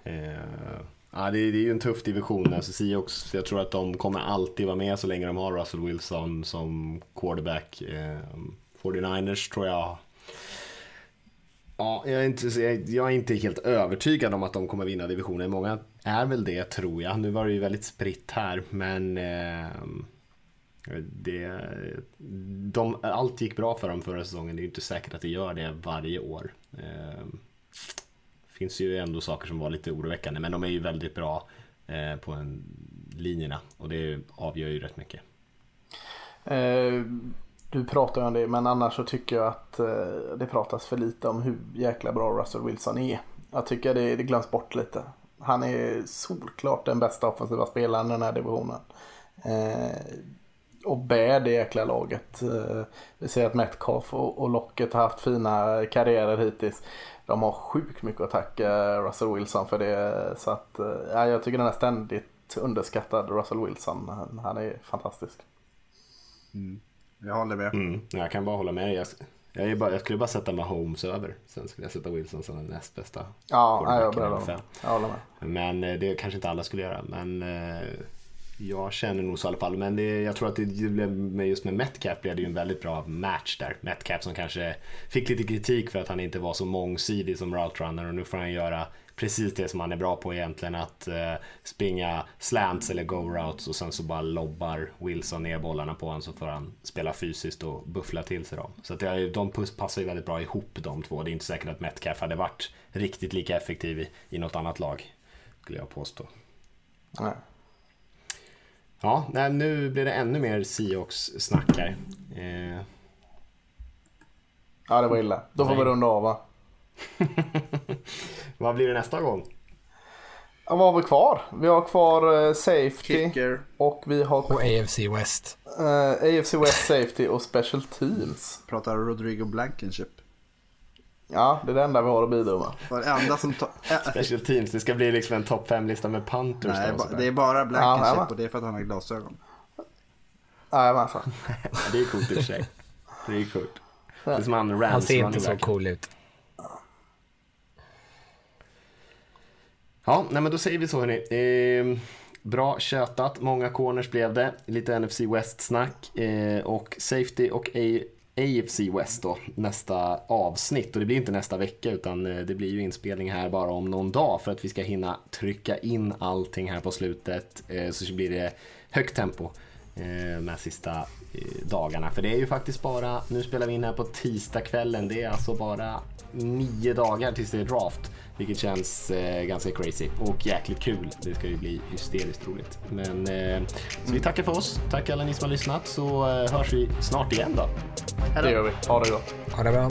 Eh, ja, det, är, det är ju en tuff division. Alltså, Seahawks, jag tror att de kommer alltid vara med så länge de har Russell Wilson som quarterback. Eh, 49ers tror jag Ja, jag är, inte, jag är inte helt övertygad om att de kommer vinna divisionen. Många är väl det, tror jag. Nu var det ju väldigt spritt här, men eh, det, de, allt gick bra för dem förra säsongen. Det är ju inte säkert att det gör det varje år. Eh, finns ju ändå saker som var lite oroväckande, men de är ju väldigt bra eh, på en, linjerna och det avgör ju rätt mycket. Eh, du pratar ju om det men annars så tycker jag att eh, det pratas för lite om hur jäkla bra Russell Wilson är. Jag tycker det, det glöms bort lite. Han är solklart den bästa offensiva spelaren i den här divisionen. Eh, och bär det jäkla laget. Eh, vi ser att Metcalf och, och Locket har haft fina karriärer hittills. De har sjukt mycket att tacka Russell Wilson för det. Så att, eh, ja, jag tycker den är ständigt underskattad Russell Wilson. Han, han är fantastisk. Jag håller med. Mm, jag kan bara hålla med. Jag, jag, är bara, jag skulle bara sätta Mahomes över. Sen skulle jag sätta Wilson som den näst bästa. Ja, ja jag, jag håller med. Men eh, det kanske inte alla skulle göra. Men eh, jag känner nog så i alla fall. Men det, jag tror att det blev med just med Metcalf blev det ju en väldigt bra match där. Metcalf som kanske fick lite kritik för att han inte var så mångsidig som route runner och nu får han göra precis det som han är bra på egentligen. Att eh, springa slants eller go routes och sen så bara lobbar Wilson ner bollarna på honom så får han spela fysiskt och buffla till sig dem. Så att det, de passar ju väldigt bra ihop de två. Det är inte säkert att Metcalf hade varit riktigt lika effektiv i, i något annat lag. Skulle jag påstå. Nej. Ja, nej, nu blir det ännu mer Seahawks-snack här. Eh, Ja, det var illa. Då får vi Nej. runda av va? vad blir det nästa gång? Ja, vad har vi kvar? Vi har kvar eh, Safety Kicker. och vi har Och AFC West. eh, AFC West Safety och Special Teams. Pratar Rodrigo Blankenship. Ja, det är det enda vi har att bidra med. Var det enda som Special Teams, det ska bli liksom en topp 5-lista med Panthers nej, ba- det är bara Ja, Blankenship ja. och det är för att han har glasögon. Jajamensan. Ja, det är coolt i och för sig. Det är coolt. Det är som han Rams Han ser inte så cool ut. Ja, nej men då säger vi så hörni. Eh, bra tjötat, många corners blev det. Lite NFC West-snack eh, och Safety och A- AFC West då, nästa avsnitt. Och det blir inte nästa vecka utan eh, det blir ju inspelning här bara om någon dag för att vi ska hinna trycka in allting här på slutet. Eh, så blir det högt tempo eh, de här sista dagarna. För det är ju faktiskt bara, nu spelar vi in här på tisdagskvällen, det är alltså bara nio dagar tills det är draft. Vilket känns eh, ganska crazy och jäkligt kul. Det ska ju bli hysteriskt roligt. Men eh, så vi tackar för oss. Tack alla ni som har lyssnat så eh, hörs vi snart igen då. Det gör vi. Ha det gott. Ha det bra.